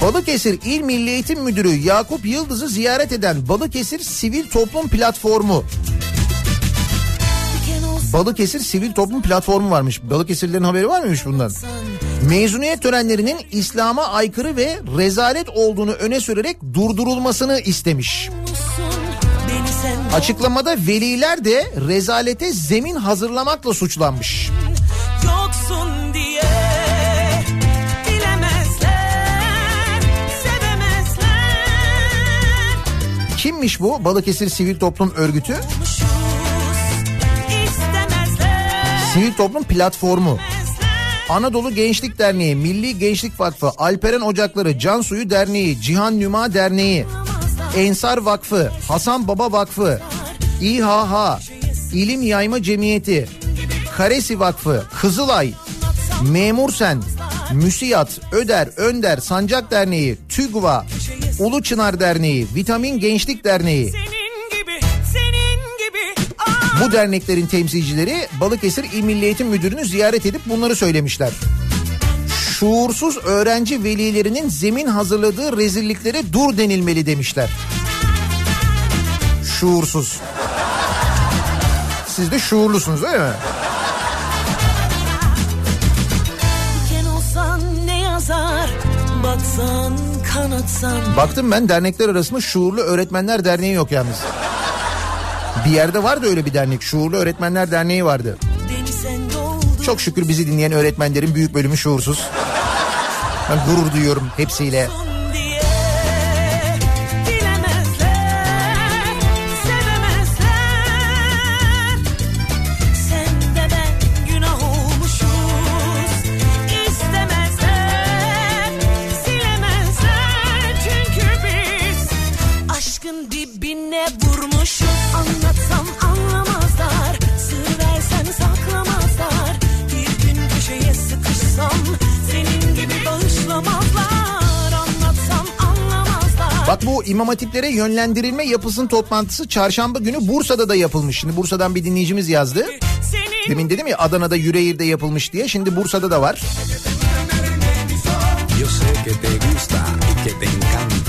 Balıkesir İl Milli Eğitim Müdürü Yakup Yıldız'ı ziyaret eden Balıkesir Sivil Toplum Platformu Balıkesir Sivil Toplum Platformu varmış. Balıkesirlerin haberi var mıymış bundan? Mezuniyet törenlerinin İslam'a aykırı ve rezalet olduğunu öne sürerek durdurulmasını istemiş. Açıklamada veliler de rezalete zemin hazırlamakla suçlanmış. yoksun diye Bilemezler, sevemezler Kimmiş bu Balıkesir Sivil Toplum Örgütü? Sivil Toplum Platformu. Anadolu Gençlik Derneği, Milli Gençlik Vakfı, Alperen Ocakları, Can Suyu Derneği, Cihan Nüma Derneği, Ensar Vakfı, Hasan Baba Vakfı, İHH, İlim Yayma Cemiyeti, Karesi Vakfı, Kızılay, Memursen, Müsiyat, Öder, Önder, Sancak Derneği, TÜGVA, Ulu Çınar Derneği, Vitamin Gençlik Derneği, ah bu derneklerin temsilcileri Balıkesir İl Milli Eğitim Müdürü'nü ziyaret edip bunları söylemişler. Şuursuz öğrenci velilerinin zemin hazırladığı rezilliklere dur denilmeli demişler. Şuursuz. Siz de şuurlusunuz değil mi? Baksan anlatsam Baktım ben dernekler arasında Şuurlu Öğretmenler Derneği yok yalnız. Bir yerde vardı öyle bir dernek. Şuurlu Öğretmenler Derneği vardı. Çok şükür bizi dinleyen öğretmenlerin büyük bölümü şuursuz. Ben gurur duyuyorum hepsiyle. Bak bu imam hatiplere yönlendirilme yapısının toplantısı çarşamba günü Bursa'da da yapılmış. Şimdi Bursa'dan bir dinleyicimiz yazdı. Demin dedim ya Adana'da Yüreğir'de yapılmış diye. Şimdi Bursa'da da var. Yo sé que te gusta y que te encanta.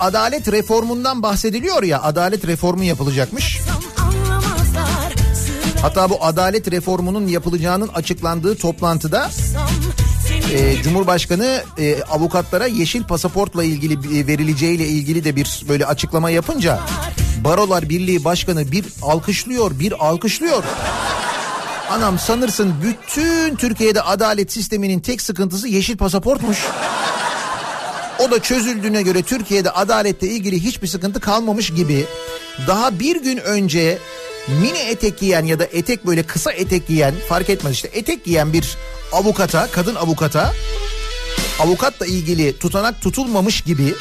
Adalet reformundan bahsediliyor ya adalet reformu yapılacakmış. Hatta bu adalet reformunun yapılacağının açıklandığı toplantıda e, Cumhurbaşkanı e, avukatlara yeşil pasaportla ilgili e, verileceğiyle ilgili de bir böyle açıklama yapınca Barolar Birliği Başkanı bir alkışlıyor, bir alkışlıyor. Anam sanırsın bütün Türkiye'de adalet sisteminin tek sıkıntısı yeşil pasaportmuş. Da çözüldüğüne göre Türkiye'de adaletle ilgili hiçbir sıkıntı kalmamış gibi daha bir gün önce mini etek giyen ya da etek böyle kısa etek giyen fark etmez işte etek giyen bir avukata, kadın avukata avukatla ilgili tutanak tutulmamış gibi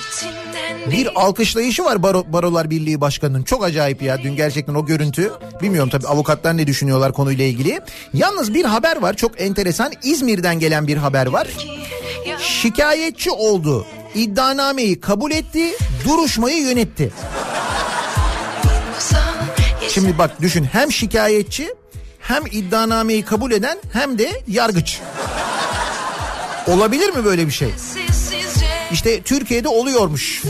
bir alkışlayışı var Baro, Barolar Birliği Başkanı'nın. Çok acayip ya dün gerçekten o görüntü. Bilmiyorum tabii avukatlar ne düşünüyorlar konuyla ilgili. Yalnız bir haber var çok enteresan. İzmir'den gelen bir haber var. Şikayetçi oldu. İddianameyi kabul etti, duruşmayı yönetti. Şimdi bak düşün hem şikayetçi hem iddianameyi kabul eden hem de yargıç. Olabilir mi böyle bir şey? İşte Türkiye'de oluyormuş.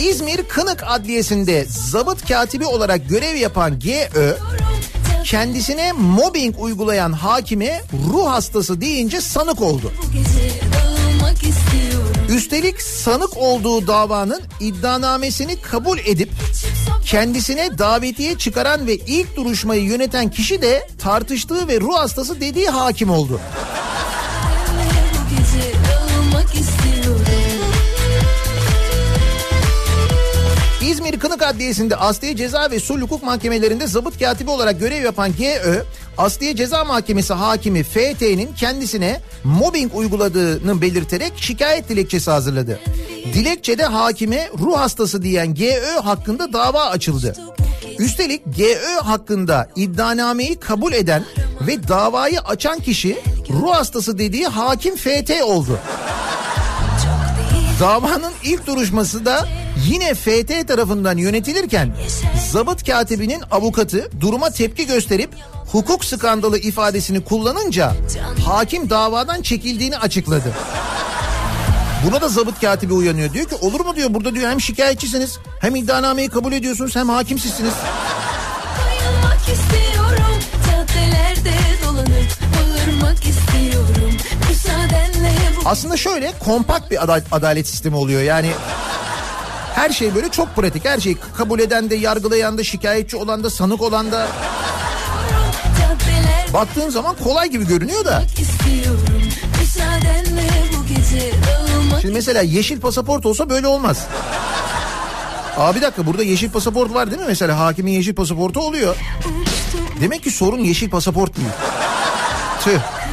İzmir Kınık Adliyesi'nde zabıt katibi olarak görev yapan GÖ kendisine mobbing uygulayan hakime ruh hastası deyince sanık oldu. Üstelik sanık olduğu davanın iddianamesini kabul edip kendisine davetiye çıkaran ve ilk duruşmayı yöneten kişi de tartıştığı ve ruh hastası dediği hakim oldu. İzmir Kınık Adliyesi'nde Asliye Ceza ve Sulh Hukuk Mahkemelerinde zabıt katibi olarak görev yapan GÖ, Asliye Ceza Mahkemesi hakimi FT'nin kendisine mobbing uyguladığını belirterek şikayet dilekçesi hazırladı. Dilekçede hakime ruh hastası diyen GÖ hakkında dava açıldı. Üstelik GÖ hakkında iddianameyi kabul eden ve davayı açan kişi ruh hastası dediği hakim FT oldu. Davanın ilk duruşması da yine FT tarafından yönetilirken zabıt katibinin avukatı duruma tepki gösterip hukuk skandalı ifadesini kullanınca hakim davadan çekildiğini açıkladı. Buna da zabıt katibi uyanıyor. Diyor ki olur mu diyor burada diyor hem şikayetçisiniz hem iddianameyi kabul ediyorsunuz hem hakim sizsiniz. Aslında şöyle kompakt bir ada- adalet sistemi oluyor. Yani her şey böyle çok pratik. Her şeyi kabul eden de, yargılayan da, şikayetçi olan da, sanık olan da. Baktığın zaman kolay gibi görünüyor da. Şimdi mesela yeşil pasaport olsa böyle olmaz. Aa bir dakika burada yeşil pasaport var değil mi? Mesela hakimin yeşil pasaportu oluyor. Demek ki sorun yeşil pasaport değil. Tüh.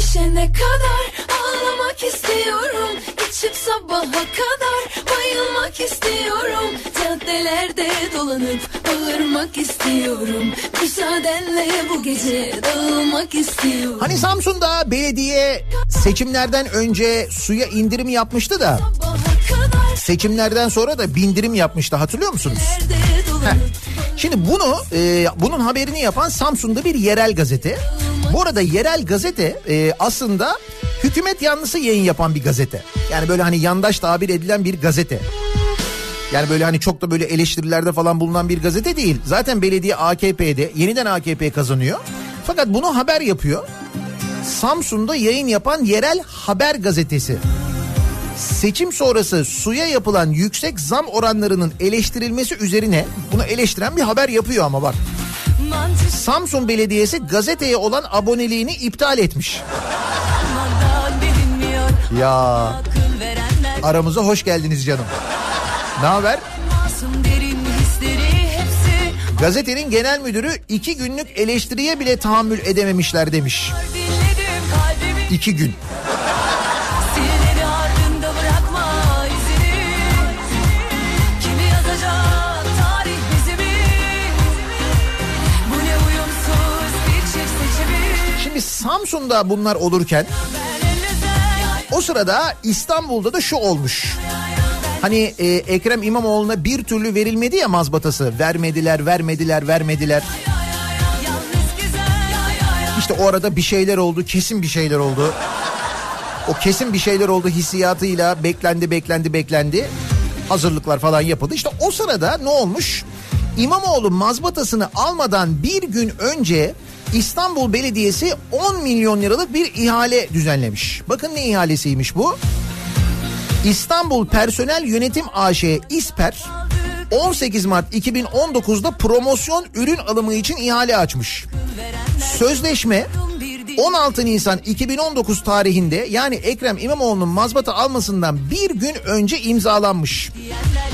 Şişene kadar Ağlamak istiyorum İç açık sabaha kadar bayılmak istiyorum. Caddelerde dolanıp bağırmak istiyorum. Müsaadenle bu gece dağılmak istiyorum. Hani Samsun'da belediye seçimlerden önce suya indirim yapmıştı da seçimlerden sonra da bindirim yapmıştı hatırlıyor musunuz? dolanıp Şimdi bunu e, bunun haberini yapan Samsun'da bir yerel gazete. Bu arada yerel gazete e, aslında hükümet yanlısı yayın yapan bir gazete. Yani böyle hani yandaş tabir edilen bir gazete. Yani böyle hani çok da böyle eleştirilerde falan bulunan bir gazete değil. Zaten belediye AKP'de yeniden AKP kazanıyor. Fakat bunu haber yapıyor. Samsun'da yayın yapan yerel haber gazetesi. Seçim sonrası suya yapılan yüksek zam oranlarının eleştirilmesi üzerine bunu eleştiren bir haber yapıyor ama bak. Samsun Belediyesi gazeteye olan aboneliğini iptal etmiş. Ya aramıza hoş geldiniz canım. Ne haber? Gazetenin genel müdürü iki günlük eleştiriye bile tahammül edememişler demiş. İki gün. Samsun'da bunlar olurken o sırada İstanbul'da da şu olmuş. Hani e, Ekrem İmamoğlu'na bir türlü verilmedi ya mazbatası. Vermediler, vermediler, vermediler. İşte o arada bir şeyler oldu, kesin bir şeyler oldu. O kesin bir şeyler oldu hissiyatıyla beklendi, beklendi, beklendi. Hazırlıklar falan yapıldı. İşte o sırada ne olmuş? İmamoğlu mazbatasını almadan bir gün önce İstanbul Belediyesi 10 milyon liralık bir ihale düzenlemiş. Bakın ne ihalesiymiş bu? İstanbul Personel Yönetim AŞ İSPER 18 Mart 2019'da promosyon ürün alımı için ihale açmış. Sözleşme 16 Nisan 2019 tarihinde yani Ekrem İmamoğlu'nun mazbata almasından bir gün önce imzalanmış. Diyenler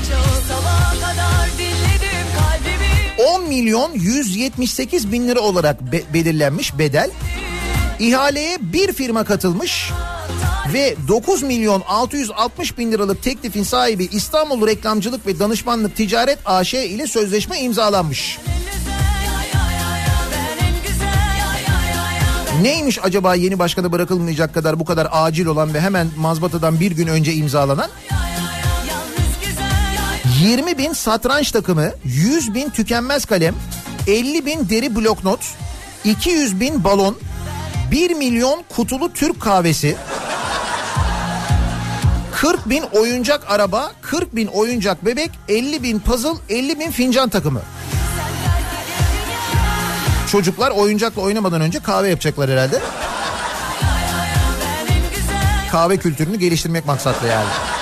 10 milyon 178 bin lira olarak be- belirlenmiş bedel. İhaleye bir firma katılmış ve 9 milyon 660 bin liralık teklifin sahibi İstanbul Reklamcılık ve Danışmanlık Ticaret AŞ ile sözleşme imzalanmış. Neymiş acaba yeni başkanı bırakılmayacak kadar bu kadar acil olan ve hemen mazbatadan bir gün önce imzalanan? Güzel 20 bin satranç takımı, 100 bin tükenmez kalem, 50 bin deri bloknot, 200 bin balon, 1 milyon kutulu Türk kahvesi, 40 bin oyuncak araba, 40 bin oyuncak bebek, 50 bin puzzle, 50 bin fincan takımı. Çocuklar oyuncakla oynamadan önce kahve yapacaklar herhalde. Kahve kültürünü geliştirmek maksatlı yani.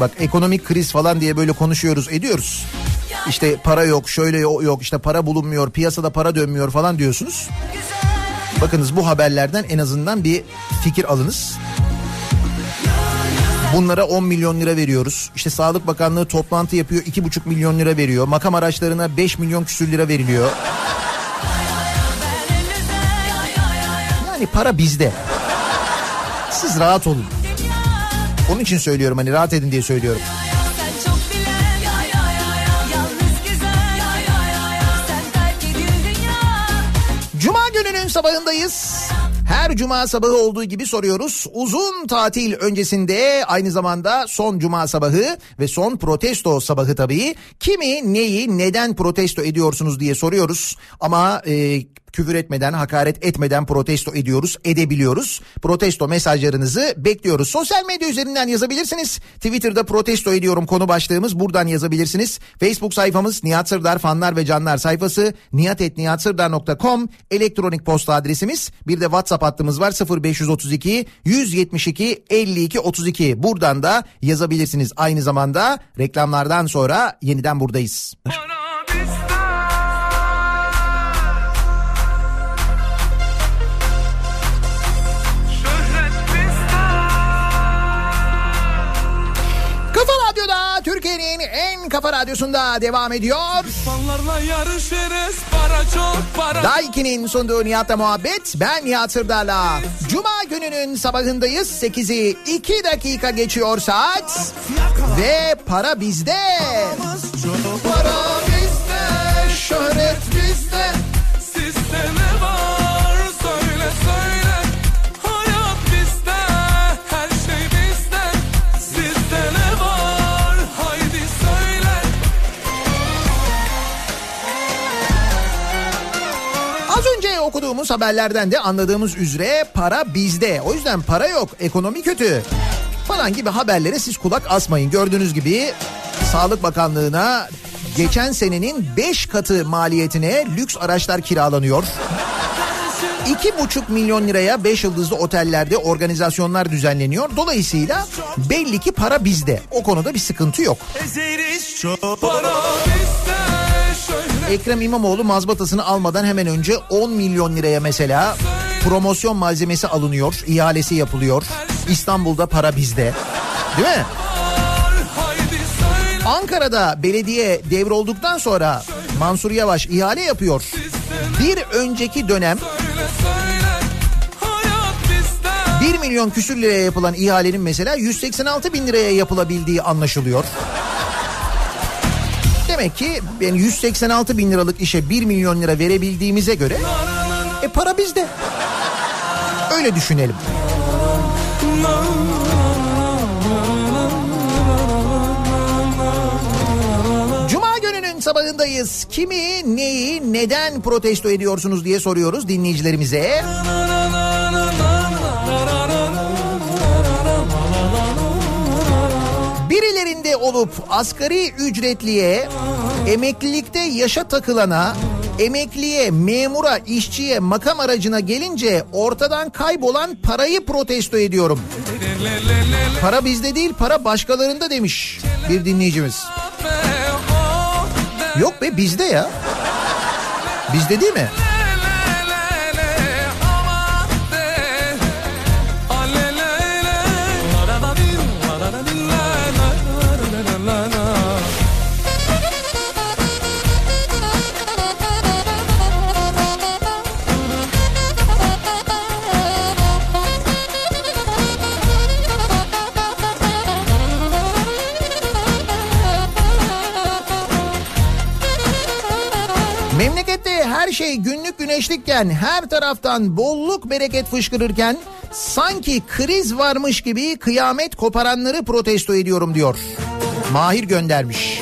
Bak ekonomik kriz falan diye böyle konuşuyoruz ediyoruz. İşte para yok şöyle yo- yok işte para bulunmuyor piyasada para dönmüyor falan diyorsunuz. Bakınız bu haberlerden en azından bir fikir alınız. Bunlara 10 milyon lira veriyoruz. İşte Sağlık Bakanlığı toplantı yapıyor 2,5 milyon lira veriyor. Makam araçlarına 5 milyon küsür lira veriliyor. Yani para bizde. Siz rahat olun. Onun için söylüyorum hani rahat edin diye söylüyorum. Cuma gününün sabahındayız. Her cuma sabahı olduğu gibi soruyoruz. Uzun tatil öncesinde aynı zamanda son cuma sabahı ve son protesto sabahı tabii. Kimi, neyi, neden protesto ediyorsunuz diye soruyoruz. Ama e, küfür etmeden, hakaret etmeden protesto ediyoruz, edebiliyoruz. Protesto mesajlarınızı bekliyoruz. Sosyal medya üzerinden yazabilirsiniz. Twitter'da protesto ediyorum konu başlığımız buradan yazabilirsiniz. Facebook sayfamız Nihat Sırdar fanlar ve canlar sayfası nihatetnihatsırdar.com elektronik posta adresimiz. Bir de WhatsApp hattımız var 0532 172 52 32. Buradan da yazabilirsiniz. Aynı zamanda reklamlardan sonra yeniden buradayız. Radyo'da Kafa Radyosu'nda devam ediyor. Fanlarla yarışırız para çok para Daiki'nin sunduğu Nihat'la muhabbet. Ben Nihat Sırdar'la. Cuma gününün sabahındayız. 8'i 2 dakika geçiyor saat. Ve para bizde. Para bizde, şöhret bizde. Okuduğumuz haberlerden de anladığımız üzere para bizde. O yüzden para yok, ekonomi kötü falan gibi haberlere siz kulak asmayın. Gördüğünüz gibi Sağlık Bakanlığı'na geçen senenin 5 katı maliyetine lüks araçlar kiralanıyor. 2,5 milyon liraya 5 yıldızlı otellerde organizasyonlar düzenleniyor. Dolayısıyla belli ki para bizde. O konuda bir sıkıntı yok. Ezeriz çok Para bizde Ekrem İmamoğlu mazbatasını almadan hemen önce 10 milyon liraya mesela promosyon malzemesi alınıyor, ihalesi yapılıyor. İstanbul'da para bizde. Değil mi? Ankara'da belediye devrolduktan sonra Mansur Yavaş ihale yapıyor. Bir önceki dönem Söyle söyle hayat bizde 1 milyon küsür liraya yapılan ihalenin mesela 186 bin liraya yapılabildiği anlaşılıyor. Demek ki yani 186 bin liralık işe 1 milyon lira verebildiğimize göre e para bizde. Öyle düşünelim. Cuma gününün sabahındayız. Kimi, neyi, neden protesto ediyorsunuz diye soruyoruz dinleyicilerimize. Birilerinde olup asgari ücretliye, emeklilikte yaşa takılana, emekliye, memura, işçiye, makam aracına gelince ortadan kaybolan parayı protesto ediyorum. Para bizde değil, para başkalarında demiş bir dinleyicimiz. Yok be bizde ya. Bizde değil mi? Her şey günlük güneşlikken her taraftan bolluk bereket fışkırırken sanki kriz varmış gibi kıyamet koparanları protesto ediyorum diyor. Mahir göndermiş.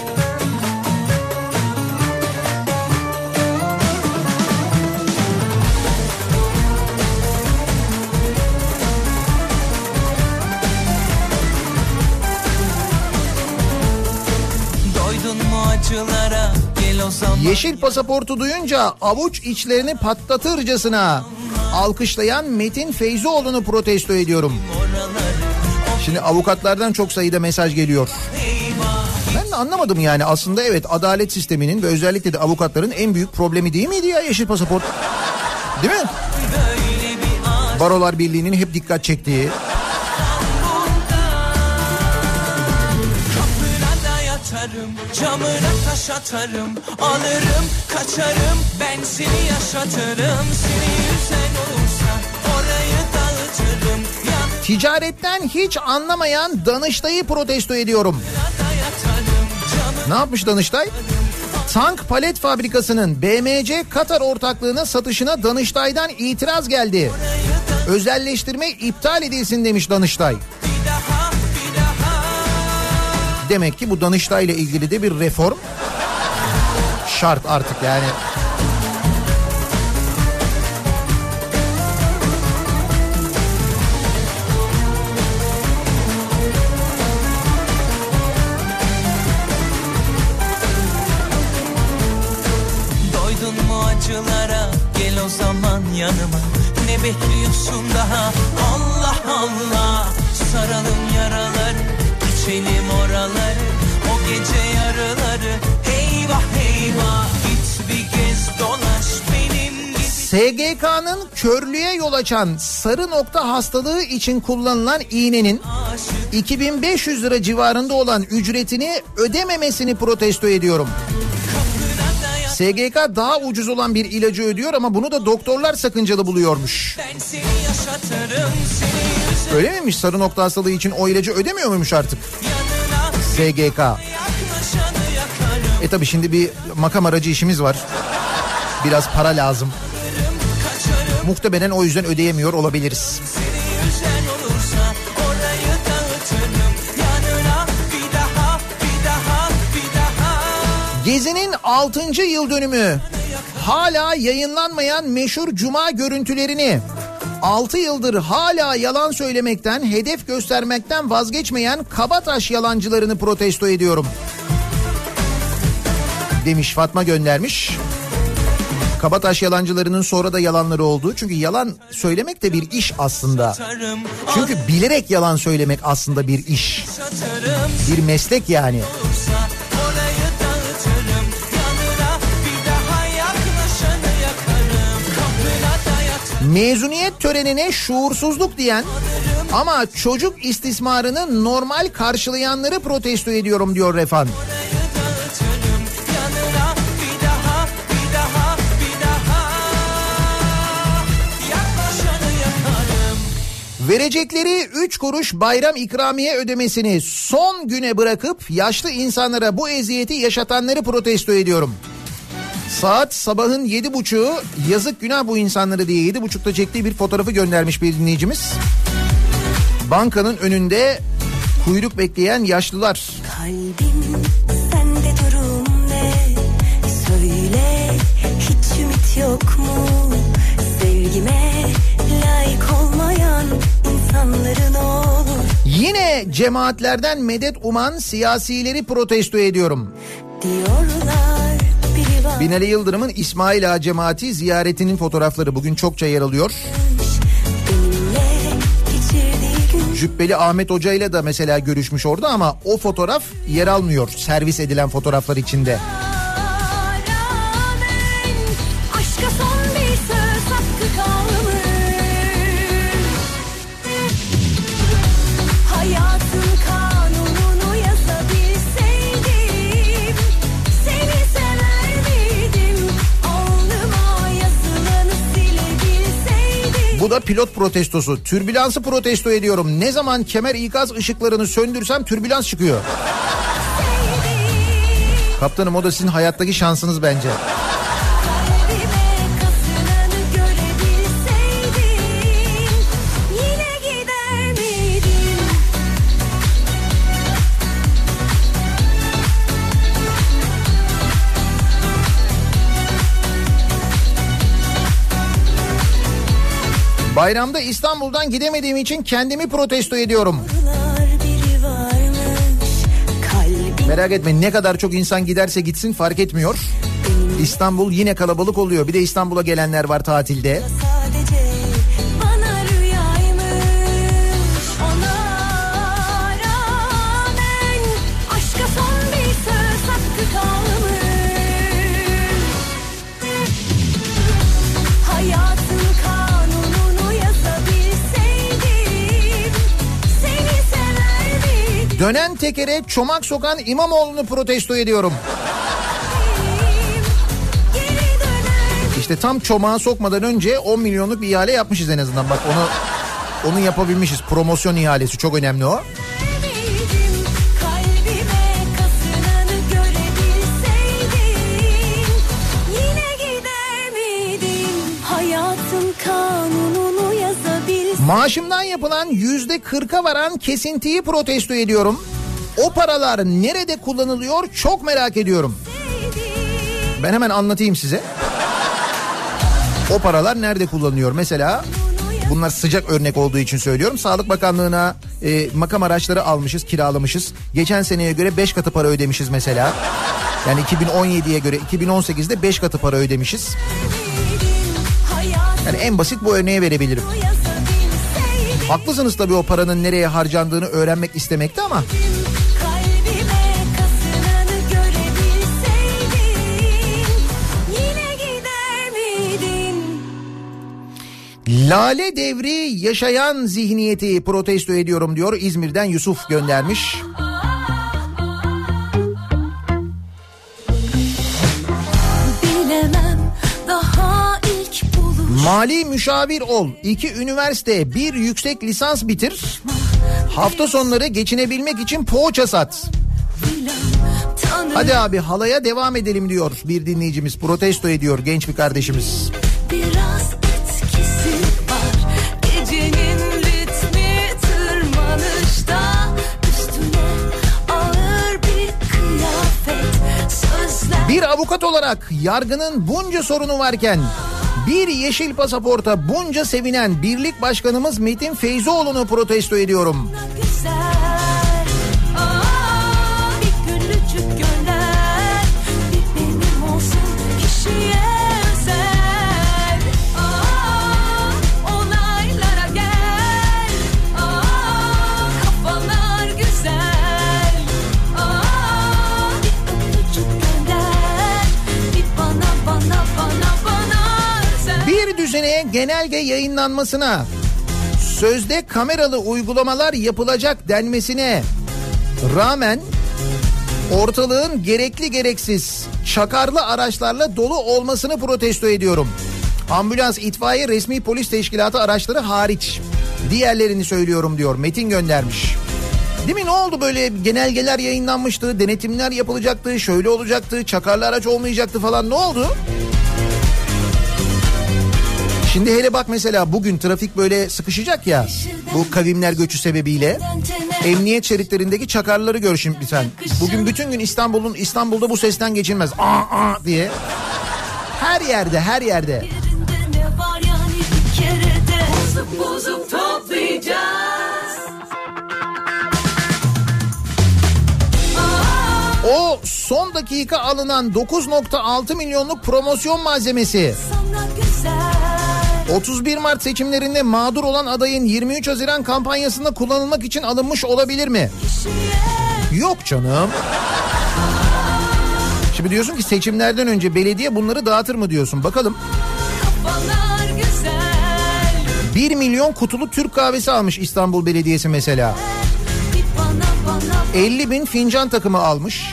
Yeşil pasaportu duyunca avuç içlerini patlatırcasına alkışlayan Metin Feyzoğlu'nu protesto ediyorum. Şimdi avukatlardan çok sayıda mesaj geliyor. Ben de anlamadım yani aslında evet adalet sisteminin ve özellikle de avukatların en büyük problemi değil miydi ya yeşil pasaport? Değil mi? Barolar Birliği'nin hep dikkat çektiği. Camına taş atarım Alırım, kaçarım, ben seni yaşatırım Seni yüzen olursa orayı dağıtırım Yanına Ticaretten hiç anlamayan Danıştay'ı protesto ediyorum. Ne yapmış Danıştay? Tank palet fabrikasının BMC Katar ortaklığına satışına Danıştay'dan itiraz geldi. Özelleştirme iptal edilsin demiş Danıştay. Demek ki bu Danıştay ile ilgili de bir reform. Şart artık yani. Ne bekliyorsun daha? Allah Allah. Saralım yaraları içelim oraları O gece yarıları Eyvah eyvah git bir kez dolaş benim gibi SGK'nın körlüğe yol açan sarı nokta hastalığı için kullanılan iğnenin 2500 lira civarında olan ücretini ödememesini protesto ediyorum. SGK daha ucuz olan bir ilacı ödüyor ama bunu da doktorlar sakıncalı buluyormuş. Ben seni yaşatırım seni Öyle miymiş sarı nokta hastalığı için o ilacı ödemiyor muymuş artık SGK? E tabi şimdi bir makam aracı işimiz var. Biraz para lazım. Muhtemelen o yüzden ödeyemiyor olabiliriz. Gezi'nin 6. yıl dönümü. Hala yayınlanmayan meşhur cuma görüntülerini 6 yıldır hala yalan söylemekten, hedef göstermekten vazgeçmeyen Kabataş yalancılarını protesto ediyorum. Demiş Fatma göndermiş. Kabataş yalancılarının sonra da yalanları oldu. Çünkü yalan söylemek de bir iş aslında. Çünkü bilerek yalan söylemek aslında bir iş. Bir meslek yani. Mezuniyet törenine şuursuzluk diyen ama çocuk istismarını normal karşılayanları protesto ediyorum diyor Refan. Verecekleri 3 kuruş bayram ikramiye ödemesini son güne bırakıp yaşlı insanlara bu eziyeti yaşatanları protesto ediyorum. Saat sabahın yedi buçuğu yazık günah bu insanları diye yedi buçukta çektiği bir fotoğrafı göndermiş bir dinleyicimiz. Bankanın önünde kuyruk bekleyen yaşlılar. Kalbim sende durum ne? Söyle hiç ümit yok mu? Sevgime layık olmayan insanların olur Yine cemaatlerden medet uman siyasileri protesto ediyorum. diyorlar. Binali Yıldırım'ın İsmail Ağa cemaati ziyaretinin fotoğrafları bugün çokça yer alıyor. Cübbeli Ahmet Hoca ile de mesela görüşmüş orada ama o fotoğraf yer almıyor servis edilen fotoğraflar içinde. Silebilseydim. Bu da pilot protestosu. Türbülansı protesto ediyorum. Ne zaman kemer ikaz ışıklarını söndürsem türbülans çıkıyor. Kaptanım o da sizin hayattaki şansınız bence. Bayramda İstanbul'dan gidemediğim için kendimi protesto ediyorum. Merak etmeyin ne kadar çok insan giderse gitsin fark etmiyor. İstanbul yine kalabalık oluyor. Bir de İstanbul'a gelenler var tatilde. sadece Dönen tekere çomak sokan İmamoğlu'nu protesto ediyorum. İşte tam çomağa sokmadan önce 10 milyonluk bir ihale yapmışız en azından. Bak onu onu yapabilmişiz. Promosyon ihalesi çok önemli o. Maaşımdan yapılan yüzde 40'a varan kesintiyi protesto ediyorum. O paralar nerede kullanılıyor çok merak ediyorum. Ben hemen anlatayım size. O paralar nerede kullanılıyor? Mesela bunlar sıcak örnek olduğu için söylüyorum. Sağlık Bakanlığı'na e, makam araçları almışız, kiralamışız. Geçen seneye göre 5 katı para ödemişiz mesela. Yani 2017'ye göre 2018'de 5 katı para ödemişiz. Yani en basit bu örneği verebilirim. Haklısınız tabii o paranın nereye harcandığını öğrenmek istemekte ama Lale devri yaşayan zihniyeti protesto ediyorum diyor İzmir'den Yusuf göndermiş. Mali müşavir ol. iki üniversite, bir yüksek lisans bitir. Hafta sonları geçinebilmek için poğaça sat. Hadi abi halaya devam edelim diyor bir dinleyicimiz. Protesto ediyor genç bir kardeşimiz. Biraz Bir avukat olarak yargının bunca sorunu varken bir yeşil pasaporta bunca sevinen birlik başkanımız Metin Feyzoğlu'nu protesto ediyorum. güzel genelge yayınlanmasına sözde kameralı uygulamalar yapılacak denmesine rağmen ortalığın gerekli gereksiz çakarlı araçlarla dolu olmasını protesto ediyorum. Ambulans, itfaiye, resmi polis teşkilatı araçları hariç. Diğerlerini söylüyorum diyor. Metin göndermiş. Değil mi ne oldu böyle genelgeler yayınlanmıştı, denetimler yapılacaktı, şöyle olacaktı, çakarlı araç olmayacaktı falan ne oldu? Şimdi hele bak mesela bugün trafik böyle sıkışacak ya bu kavimler göçü sebebiyle. Emniyet şeritlerindeki çakarları gör şimdi sen. Bugün bütün gün İstanbul'un İstanbul'da bu sesten geçilmez. Aa, aa diye. Her yerde her yerde. O son dakika alınan 9.6 milyonluk promosyon malzemesi. Sana güzel 31 Mart seçimlerinde mağdur olan adayın 23 Haziran kampanyasında kullanılmak için alınmış olabilir mi? Yok canım. Şimdi diyorsun ki seçimlerden önce belediye bunları dağıtır mı diyorsun. Bakalım. Kafalar güzel 1 milyon kutulu Türk kahvesi almış İstanbul Belediyesi mesela. Bir bana bana 50 bin fincan takımı almış.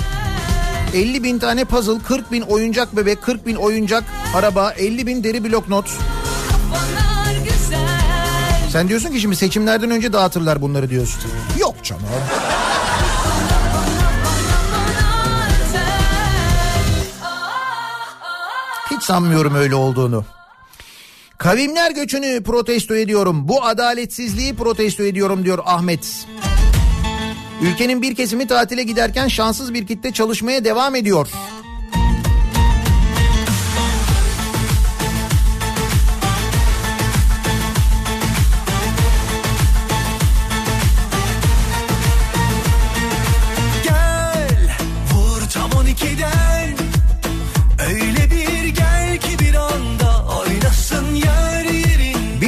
50 bin tane puzzle, 40 bin oyuncak bebek, 40 bin oyuncak araba, 50 bin deri blok not. Sen diyorsun ki şimdi seçimlerden önce dağıtırlar bunları diyorsun. Yok canım. Hiç sanmıyorum öyle olduğunu. Kavimler göçünü protesto ediyorum. Bu adaletsizliği protesto ediyorum diyor Ahmet. Ülkenin bir kesimi tatile giderken şanssız bir kitle çalışmaya devam ediyor.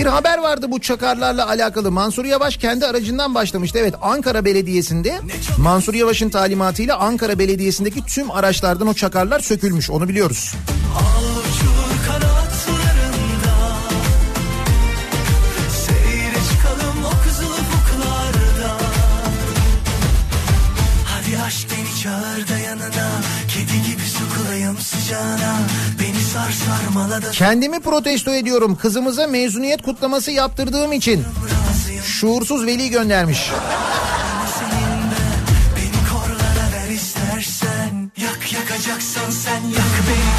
Haber vardı bu çakarlarla alakalı. Mansur Yavaş kendi aracından başlamıştı. Evet Ankara Belediyesi'nde Mansur Yavaş'ın talimatıyla Ankara Belediyesi'ndeki tüm araçlardan o çakarlar sökülmüş. Onu biliyoruz. Al Kendimi protesto ediyorum. Kızımıza mezuniyet kutlaması yaptırdığım için. Şuursuz veli göndermiş. yakacaksan sen yak beni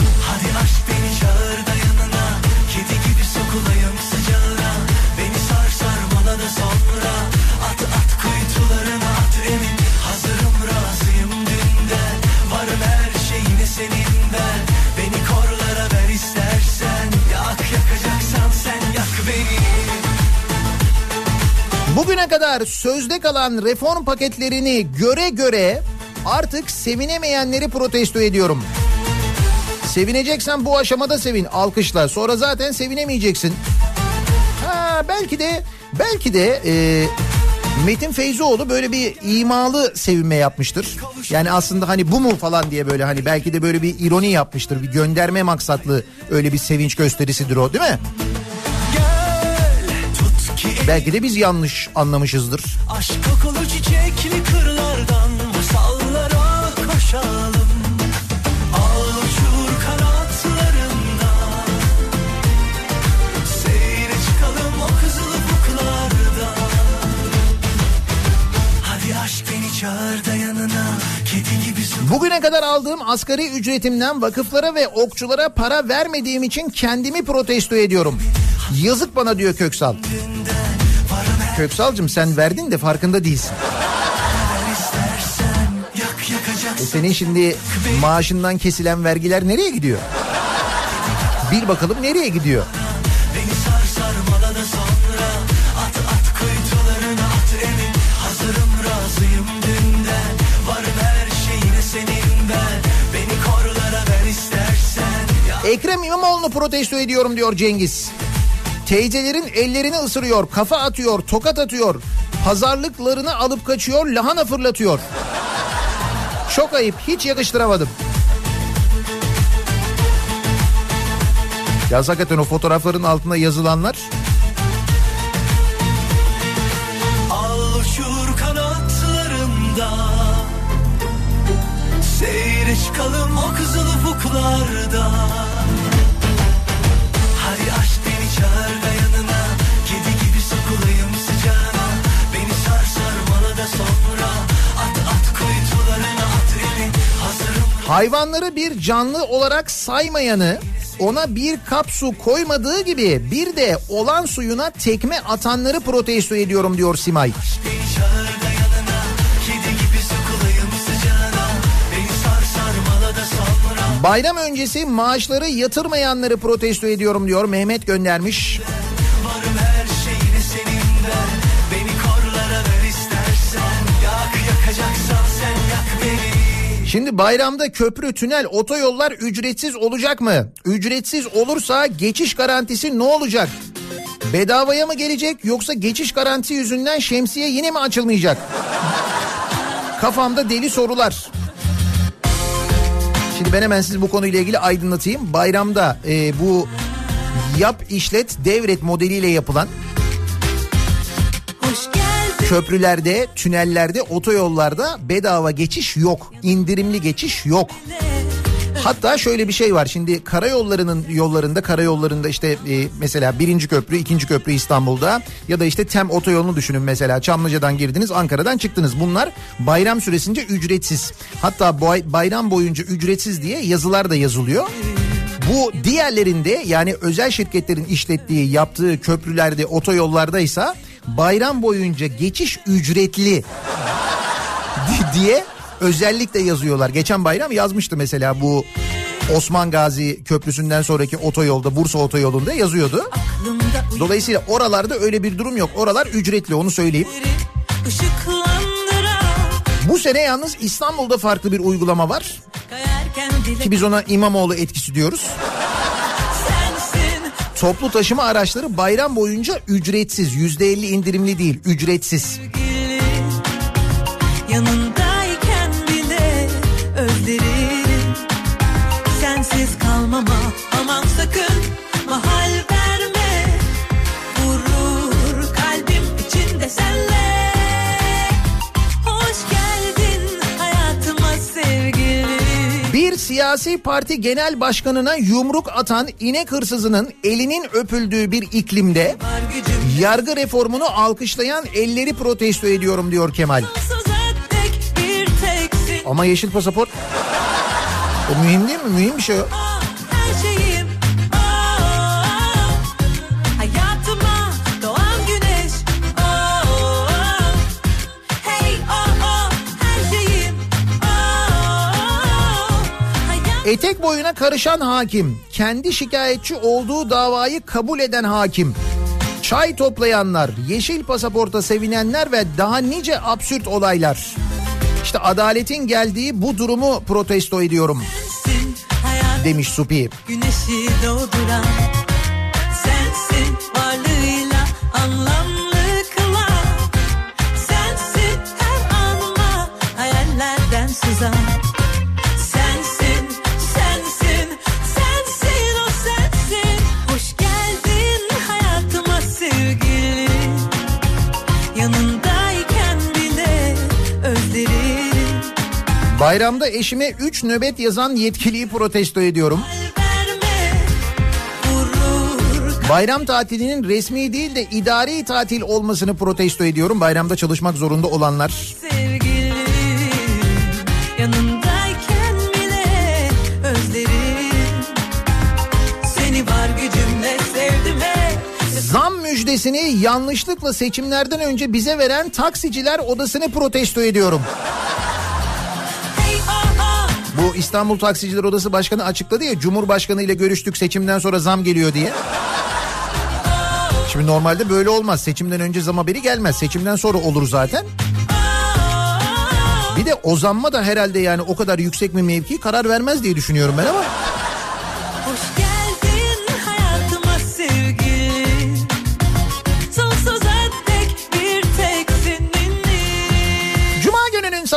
Bugüne kadar sözde kalan reform paketlerini göre göre artık sevinemeyenleri protesto ediyorum. Sevineceksen bu aşamada sevin alkışla sonra zaten sevinemeyeceksin. Ha, belki de belki de e, Metin Feyzoğlu böyle bir imalı sevinme yapmıştır. Yani aslında hani bu mu falan diye böyle hani belki de böyle bir ironi yapmıştır. Bir gönderme maksatlı öyle bir sevinç gösterisidir o değil mi? Belki de biz yanlış anlamışızdır. Aşk kokulu çiçekli kırlardan masallara koşalım Al uçur kanatlarında Seyre çıkalım o kızıl ufuklarda Hadi aşk beni çağır da yanına Kedi gibi su Bugüne kadar aldığım asgari ücretimden vakıflara ve okçulara para vermediğim için kendimi protesto ediyorum. Yazık bana diyor Köksal. Köksal'cığım sen verdin de farkında değilsin. E senin şimdi maaşından kesilen vergiler nereye gidiyor? Bir bakalım nereye gidiyor? Ekrem İmamoğlu'nu protesto ediyorum diyor Cengiz. Teyzelerin ellerini ısırıyor, kafa atıyor, tokat atıyor. Pazarlıklarını alıp kaçıyor, lahana fırlatıyor. Çok ayıp, hiç yakıştıramadım. Ya hakikaten o fotoğrafların altında yazılanlar Seyre çıkalım o kızıl ufuklarda hayvanları bir canlı olarak saymayanı ona bir kap su koymadığı gibi bir de olan suyuna tekme atanları protesto ediyorum diyor Simay. Bayram öncesi maaşları yatırmayanları protesto ediyorum diyor Mehmet göndermiş. Şimdi bayramda köprü, tünel, otoyollar ücretsiz olacak mı? Ücretsiz olursa geçiş garantisi ne olacak? Bedavaya mı gelecek yoksa geçiş garantisi yüzünden şemsiye yine mi açılmayacak? Kafamda deli sorular. Şimdi ben hemen sizi bu konuyla ilgili aydınlatayım. Bayramda e, bu yap işlet devret modeliyle yapılan Hoş geldin. Köprülerde, tünellerde, otoyollarda bedava geçiş yok. İndirimli geçiş yok. Hatta şöyle bir şey var şimdi karayollarının yollarında karayollarında işte e, mesela birinci köprü ikinci köprü İstanbul'da ya da işte Tem otoyolunu düşünün mesela Çamlıca'dan girdiniz Ankara'dan çıktınız bunlar bayram süresince ücretsiz hatta bay- bayram boyunca ücretsiz diye yazılar da yazılıyor. Bu diğerlerinde yani özel şirketlerin işlettiği yaptığı köprülerde otoyollardaysa bayram boyunca geçiş ücretli di- diye özellikle yazıyorlar. Geçen bayram yazmıştı mesela bu Osman Gazi Köprüsü'nden sonraki otoyolda Bursa otoyolunda yazıyordu. Dolayısıyla oralarda öyle bir durum yok. Oralar ücretli onu söyleyeyim. Bu sene yalnız İstanbul'da farklı bir uygulama var. Ki biz ona İmamoğlu etkisi diyoruz. Toplu taşıma araçları bayram boyunca ücretsiz. Yüzde elli indirimli değil ücretsiz. Yanındayken bile özlerim Sensiz kalmama aman sakın siyasi parti genel başkanına yumruk atan inek hırsızının elinin öpüldüğü bir iklimde yargı reformunu alkışlayan elleri protesto ediyorum diyor Kemal. Ama yeşil pasaport o mühim değil mi? Mühim bir şey o. Etek boyuna karışan hakim, kendi şikayetçi olduğu davayı kabul eden hakim, çay toplayanlar, yeşil pasaporta sevinenler ve daha nice absürt olaylar. İşte adaletin geldiği bu durumu protesto ediyorum demiş Supi. güneşi doğduran Bayramda eşime 3 nöbet yazan yetkiliyi protesto ediyorum. Bayram tatilinin resmi değil de idari tatil olmasını protesto ediyorum. Bayramda çalışmak zorunda olanlar. Zam müjdesini yanlışlıkla seçimlerden önce bize veren taksiciler odasını protesto ediyorum. İstanbul Taksiciler Odası Başkanı açıkladı ya Cumhurbaşkanı ile görüştük seçimden sonra zam geliyor diye. Şimdi normalde böyle olmaz. Seçimden önce zam haberi gelmez. Seçimden sonra olur zaten. Bir de o zamma da herhalde yani o kadar yüksek bir mevki karar vermez diye düşünüyorum ben ama.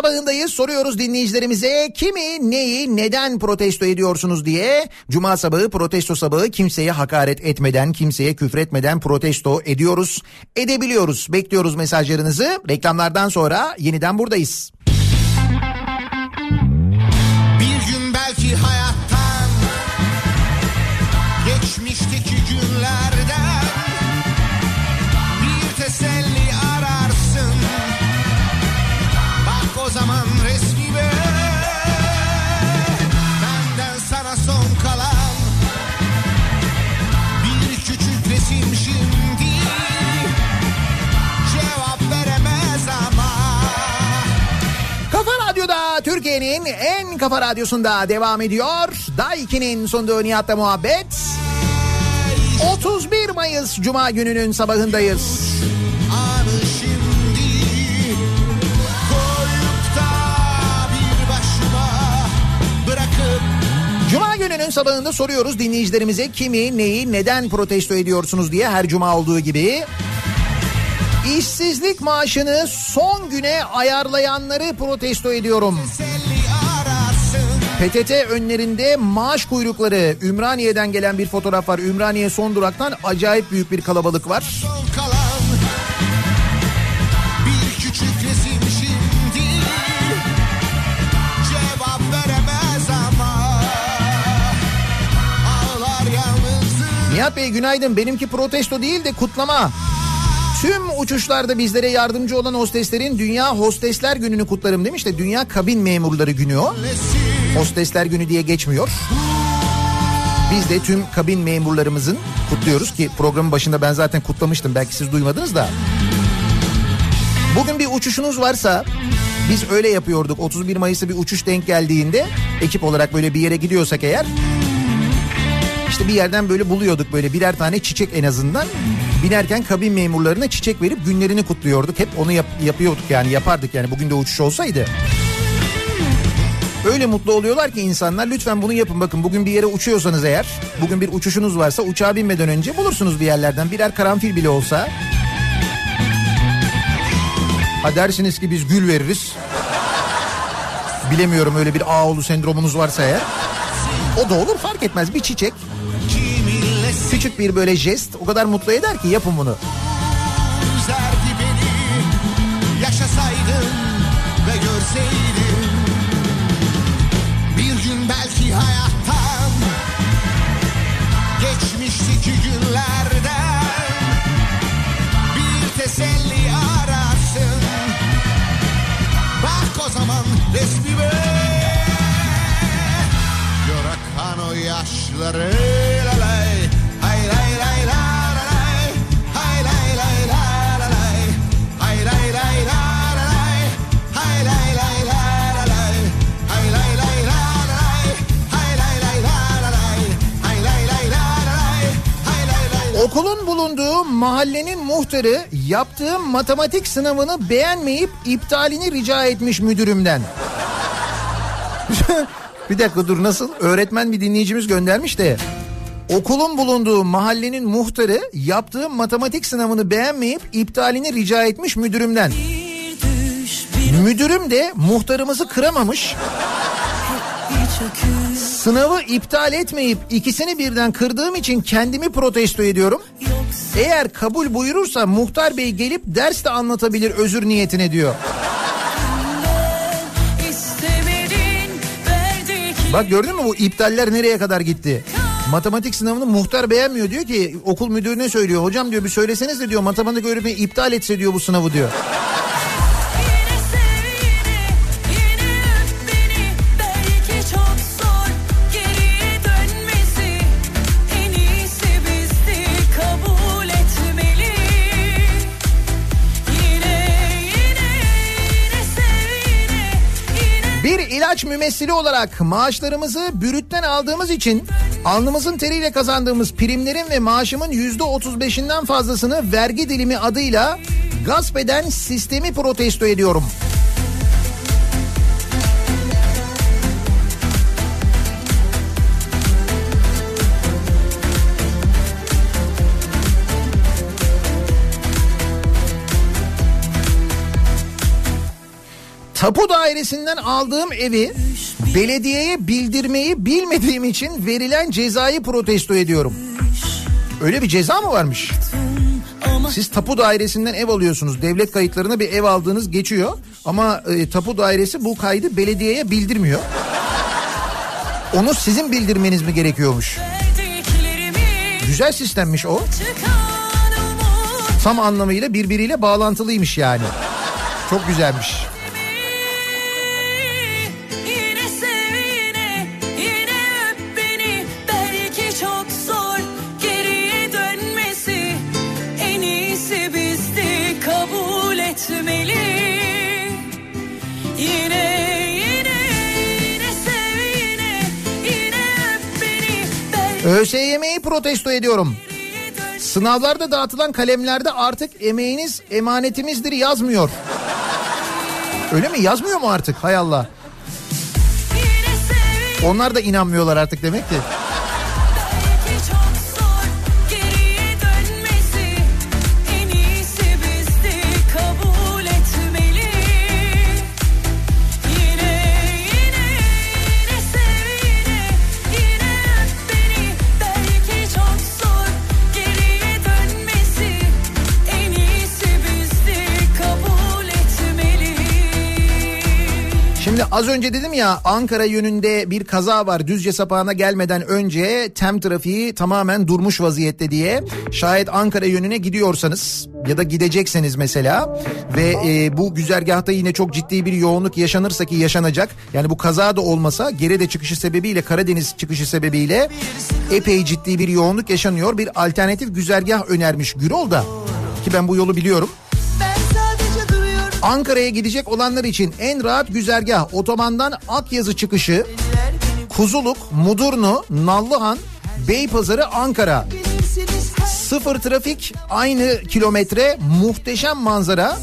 Sabahındayız soruyoruz dinleyicilerimize kimi neyi neden protesto ediyorsunuz diye. Cuma sabahı protesto sabahı kimseye hakaret etmeden kimseye küfretmeden protesto ediyoruz. Edebiliyoruz bekliyoruz mesajlarınızı reklamlardan sonra yeniden buradayız. Bir gün belki hayattan Türkiye'nin en kafa radyosunda devam ediyor. Daiki'nin sunduğu Nihat'la muhabbet. 31 Mayıs Cuma gününün sabahındayız. Cuma gününün sabahında soruyoruz dinleyicilerimize kimi, neyi, neden protesto ediyorsunuz diye her cuma olduğu gibi. İşsizlik maaşını son güne ayarlayanları protesto ediyorum. ararsın PTT önlerinde maaş kuyrukları. Ümraniye'den gelen bir fotoğraf var. Ümraniye son duraktan acayip büyük bir kalabalık var. Nihat Bey günaydın. Benimki protesto değil de kutlama. Tüm uçuşlarda bizlere yardımcı olan hosteslerin Dünya Hostesler Günü'nü kutlarım demiş de Dünya Kabin Memurları Günü o. Hostesler Günü diye geçmiyor. Biz de tüm kabin memurlarımızın kutluyoruz ki programın başında ben zaten kutlamıştım belki siz duymadınız da. Bugün bir uçuşunuz varsa biz öyle yapıyorduk 31 Mayıs'ta bir uçuş denk geldiğinde ekip olarak böyle bir yere gidiyorsak eğer işte bir yerden böyle buluyorduk böyle birer tane çiçek en azından. Binerken kabin memurlarına çiçek verip günlerini kutluyorduk. Hep onu yap- yapıyorduk yani yapardık yani bugün de uçuş olsaydı. Öyle mutlu oluyorlar ki insanlar lütfen bunu yapın. Bakın bugün bir yere uçuyorsanız eğer bugün bir uçuşunuz varsa uçağa binmeden önce bulursunuz bir yerlerden birer karanfil bile olsa. Ha dersiniz ki biz gül veririz. Bilemiyorum öyle bir Ağoğlu sendromunuz varsa eğer. O da olur fark etmez bir çiçek. Küçük bir böyle jest o kadar mutlu eder ki yapın bunu. Bulunduğu mahallenin muhtarı yaptığım matematik sınavını beğenmeyip iptalini rica etmiş müdürümden. bir dakika dur nasıl? Öğretmen bir dinleyicimiz göndermiş de. Okulun bulunduğu mahallenin muhtarı yaptığım matematik sınavını beğenmeyip iptalini rica etmiş müdürümden. Müdürüm de muhtarımızı kıramamış. Sınavı iptal etmeyip ikisini birden kırdığım için kendimi protesto ediyorum. Eğer kabul buyurursa muhtar bey gelip ders de anlatabilir özür niyetine diyor. Bak gördün mü bu iptaller nereye kadar gitti? Matematik sınavını muhtar beğenmiyor diyor ki okul müdürüne söylüyor. Hocam diyor bir söyleseniz de diyor matematik öğretmeni iptal etse diyor bu sınavı diyor. İlaç mümessili olarak maaşlarımızı bürütten aldığımız için alnımızın teriyle kazandığımız primlerin ve maaşımın yüzde otuz beşinden fazlasını vergi dilimi adıyla gasp eden sistemi protesto ediyorum. Tapu dairesinden aldığım evi belediyeye bildirmeyi bilmediğim için verilen cezayı protesto ediyorum. Öyle bir ceza mı varmış? Siz tapu dairesinden ev alıyorsunuz. Devlet kayıtlarına bir ev aldığınız geçiyor. Ama e, tapu dairesi bu kaydı belediyeye bildirmiyor. Onu sizin bildirmeniz mi gerekiyormuş? Güzel sistemmiş o. Tam anlamıyla birbiriyle bağlantılıymış yani. Çok güzelmiş. ÖSYM'yi protesto ediyorum. Sınavlarda dağıtılan kalemlerde artık emeğiniz emanetimizdir yazmıyor. Öyle mi? Yazmıyor mu artık? Hay Allah. Onlar da inanmıyorlar artık demek ki. Şimdi az önce dedim ya Ankara yönünde bir kaza var Düzce sapağına gelmeden önce tem trafiği tamamen durmuş vaziyette diye. Şayet Ankara yönüne gidiyorsanız ya da gidecekseniz mesela ve e, bu güzergahta yine çok ciddi bir yoğunluk yaşanırsa ki yaşanacak. Yani bu kaza da olmasa Gerede çıkışı sebebiyle Karadeniz çıkışı sebebiyle epey ciddi bir yoğunluk yaşanıyor. Bir alternatif güzergah önermiş Gürol da ki ben bu yolu biliyorum. Ankara'ya gidecek olanlar için en rahat güzergah otobandan Akyazı çıkışı Kuzuluk, Mudurnu, Nallıhan, Beypazarı, Ankara. Sıfır trafik, aynı kilometre, muhteşem manzara.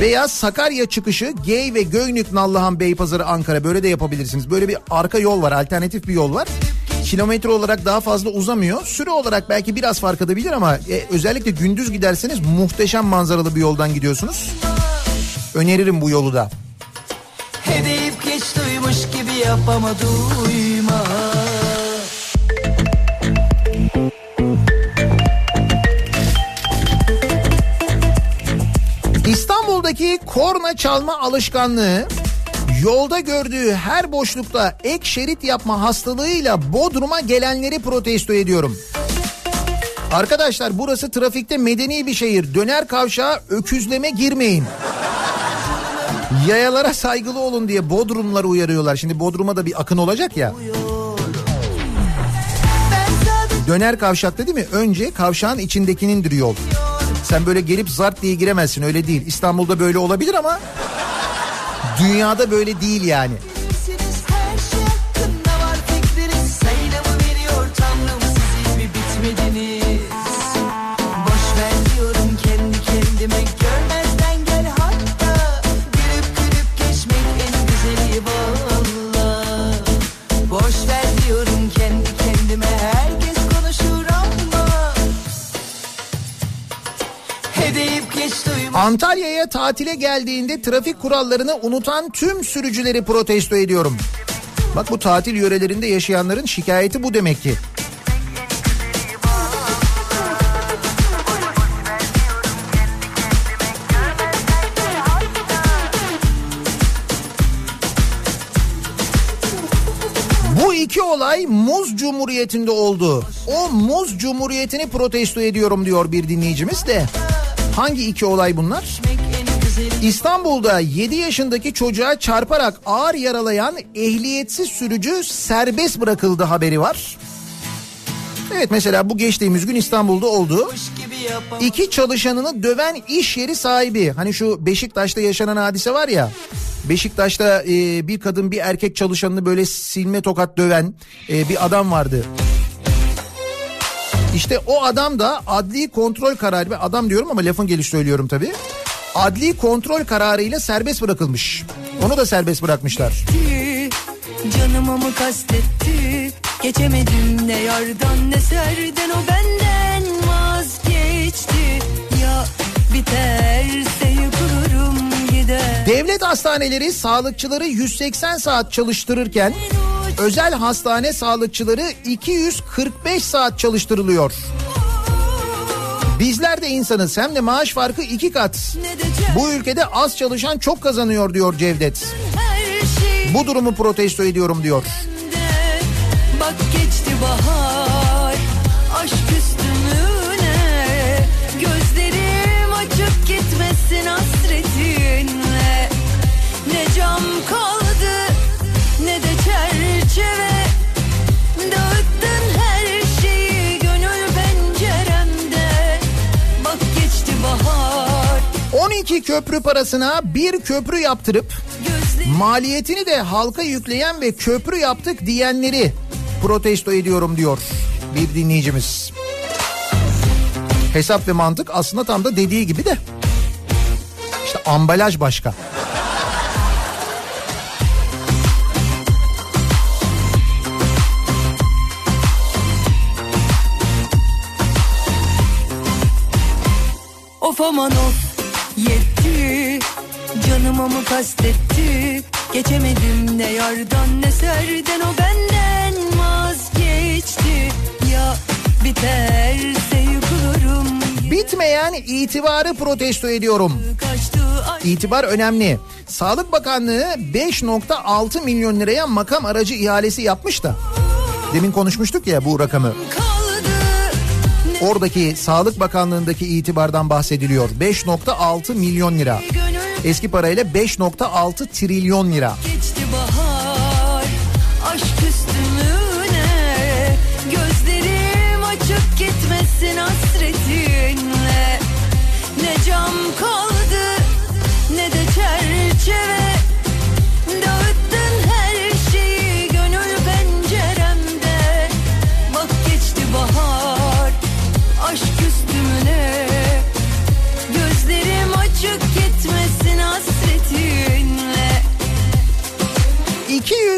Veya Sakarya çıkışı Gey ve Göynük, Nallıhan, Beypazarı, Ankara böyle de yapabilirsiniz. Böyle bir arka yol var, alternatif bir yol var. Kilometre olarak daha fazla uzamıyor. Süre olarak belki biraz fark edebilir ama e, özellikle gündüz giderseniz muhteşem manzaralı bir yoldan gidiyorsunuz. Öneririm bu yolu da. Hedef geç duymuş gibi yapama duyma İstanbul'daki korna çalma alışkanlığı yolda gördüğü her boşlukta ek şerit yapma hastalığıyla Bodrum'a gelenleri protesto ediyorum. Arkadaşlar burası trafikte medeni bir şehir. Döner kavşağa öküzleme girmeyin. Yayalara saygılı olun diye Bodrumları uyarıyorlar. Şimdi Bodrum'a da bir akın olacak ya. Döner kavşakta değil mi? Önce kavşağın içindekinindir yol. Sen böyle gelip zart diye giremezsin öyle değil. İstanbul'da böyle olabilir ama dünyada böyle değil yani. Antalya'ya tatile geldiğinde trafik kurallarını unutan tüm sürücüleri protesto ediyorum. Bak bu tatil yörelerinde yaşayanların şikayeti bu demek ki. olay muz cumhuriyetinde oldu. O muz cumhuriyetini protesto ediyorum diyor bir dinleyicimiz de. Hangi iki olay bunlar? İstanbul'da 7 yaşındaki çocuğa çarparak ağır yaralayan ehliyetsiz sürücü serbest bırakıldı haberi var. Evet mesela bu geçtiğimiz gün İstanbul'da oldu. İki çalışanını döven iş yeri sahibi. Hani şu Beşiktaş'ta yaşanan hadise var ya. Beşiktaş'ta e, bir kadın bir erkek çalışanını böyle silme tokat döven e, bir adam vardı. İşte o adam da adli kontrol kararı ve adam diyorum ama lafın gelişi söylüyorum tabii. Adli kontrol kararıyla serbest bırakılmış. Onu da serbest bırakmışlar. etti Canıma mı kastetti Geçemedim ne yardan ne serden O benden vazgeçti Ya biterse yıkılırım gider Devlet hastaneleri sağlıkçıları 180 saat çalıştırırken özel hastane sağlıkçıları 245 saat çalıştırılıyor. Bizler de insanız hem de maaş farkı iki kat. Bu ülkede az çalışan çok kazanıyor diyor Cevdet. Bu durumu protesto ediyorum diyor. Bak geçti bahar Aşk üstümüne Gözlerim açık gitmesin hasretinle Ne cam kaldı 12 köprü parasına bir köprü yaptırıp maliyetini de halka yükleyen ve köprü yaptık diyenleri protesto ediyorum diyor bir dinleyicimiz. Hesap ve mantık aslında tam da dediği gibi de işte ambalaj başka. Aman of yetti Canıma mı kastetti Geçemedim ne yardan ne serden O benden vazgeçti Ya biterse yıkılırım Bitmeyen itibarı protesto ediyorum. İtibar önemli. Sağlık Bakanlığı 5.6 milyon liraya makam aracı ihalesi yapmış da. Demin konuşmuştuk ya bu rakamı. Ne Oradaki Sağlık Bakanlığı'ndaki itibardan bahsediliyor. 5.6 milyon lira. Eski parayla 5.6 trilyon lira. geçti bahar Aşk üstümüne Gözlerim açık gitmesin hasretinle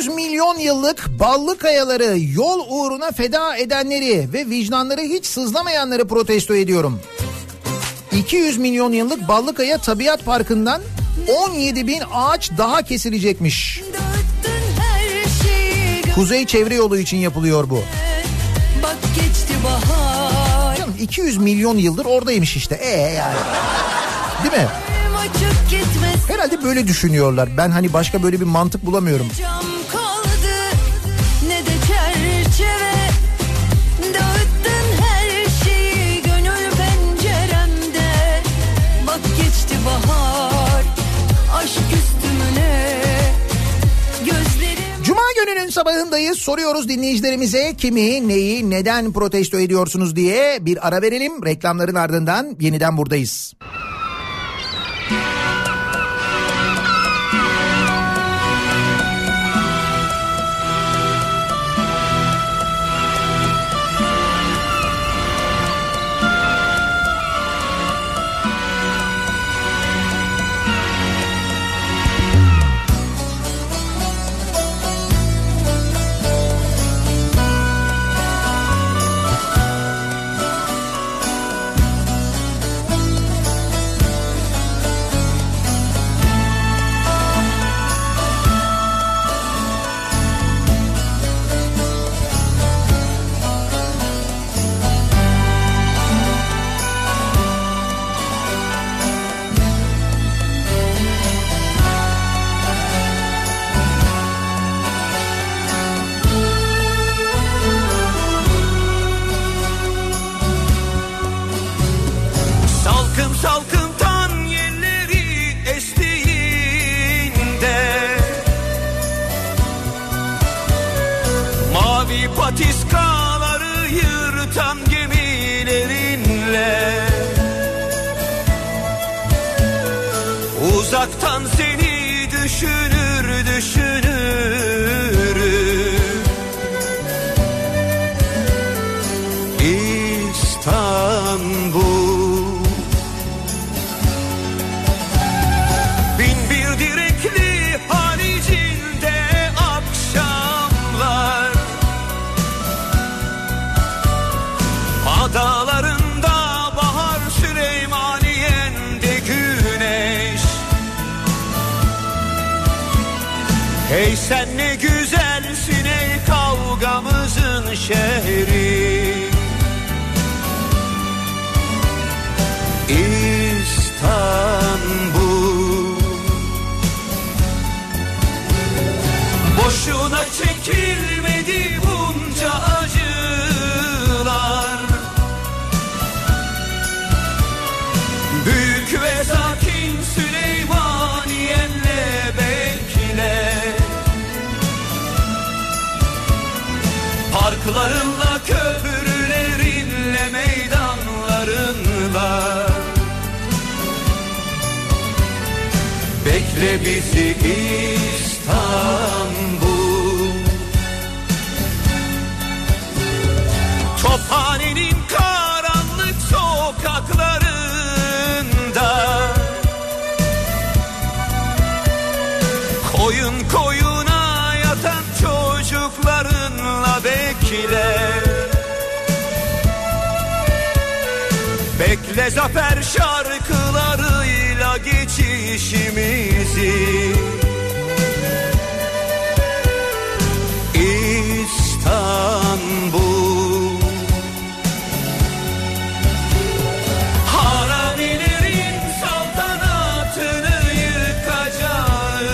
200 milyon yıllık ballı kayaları yol uğruna feda edenleri ve vicdanları hiç sızlamayanları protesto ediyorum. 200 milyon yıllık Ballıkaya Tabiat Parkı'ndan 17 bin ağaç daha kesilecekmiş. Kuzey Çevre Yolu için yapılıyor bu. Bak geçti bahar Canım 200 milyon yıldır oradaymış işte. E yani. Değil mi? Herhalde böyle düşünüyorlar. Ben hani başka böyle bir mantık bulamıyorum. cam sabahındayız. Soruyoruz dinleyicilerimize kimi, neyi, neden protesto ediyorsunuz diye bir ara verelim. Reklamların ardından yeniden buradayız. Çekilmedi bunca acılar. Büyük ve sakin Süleymaniye'nle bekle. Parklarınla köprülerinle meydanlarınla Bekle bizi İstanbul bekle Bekle zafer şarkılarıyla geçişimizi. İstanbul. Haramilerin saltanatını yıkacağız.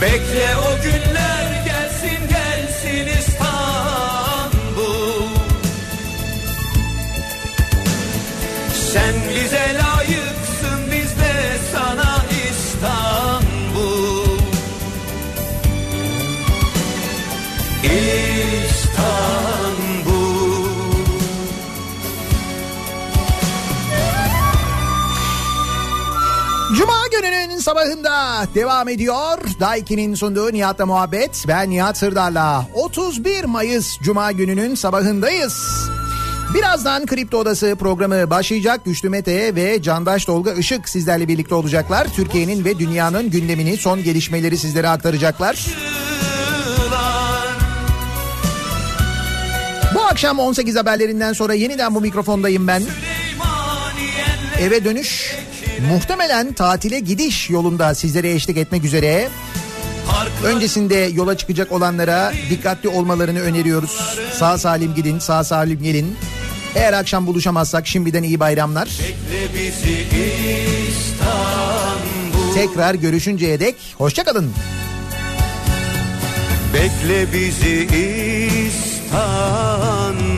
Bekle o günler sabahında devam ediyor. Daiki'nin sunduğu Nihat'la muhabbet. Ben Nihat Sırdar'la 31 Mayıs Cuma gününün sabahındayız. Birazdan Kripto Odası programı başlayacak. Güçlü Mete ve Candaş Tolga Işık sizlerle birlikte olacaklar. Türkiye'nin ve dünyanın gündemini, son gelişmeleri sizlere aktaracaklar. Bu akşam 18 haberlerinden sonra yeniden bu mikrofondayım ben. Eve dönüş muhtemelen tatile gidiş yolunda sizlere eşlik etmek üzere. Öncesinde yola çıkacak olanlara dikkatli olmalarını öneriyoruz. Sağ salim gidin, sağ salim gelin. Eğer akşam buluşamazsak şimdiden iyi bayramlar. Tekrar görüşünceye dek hoşçakalın. Bekle bizi İstanbul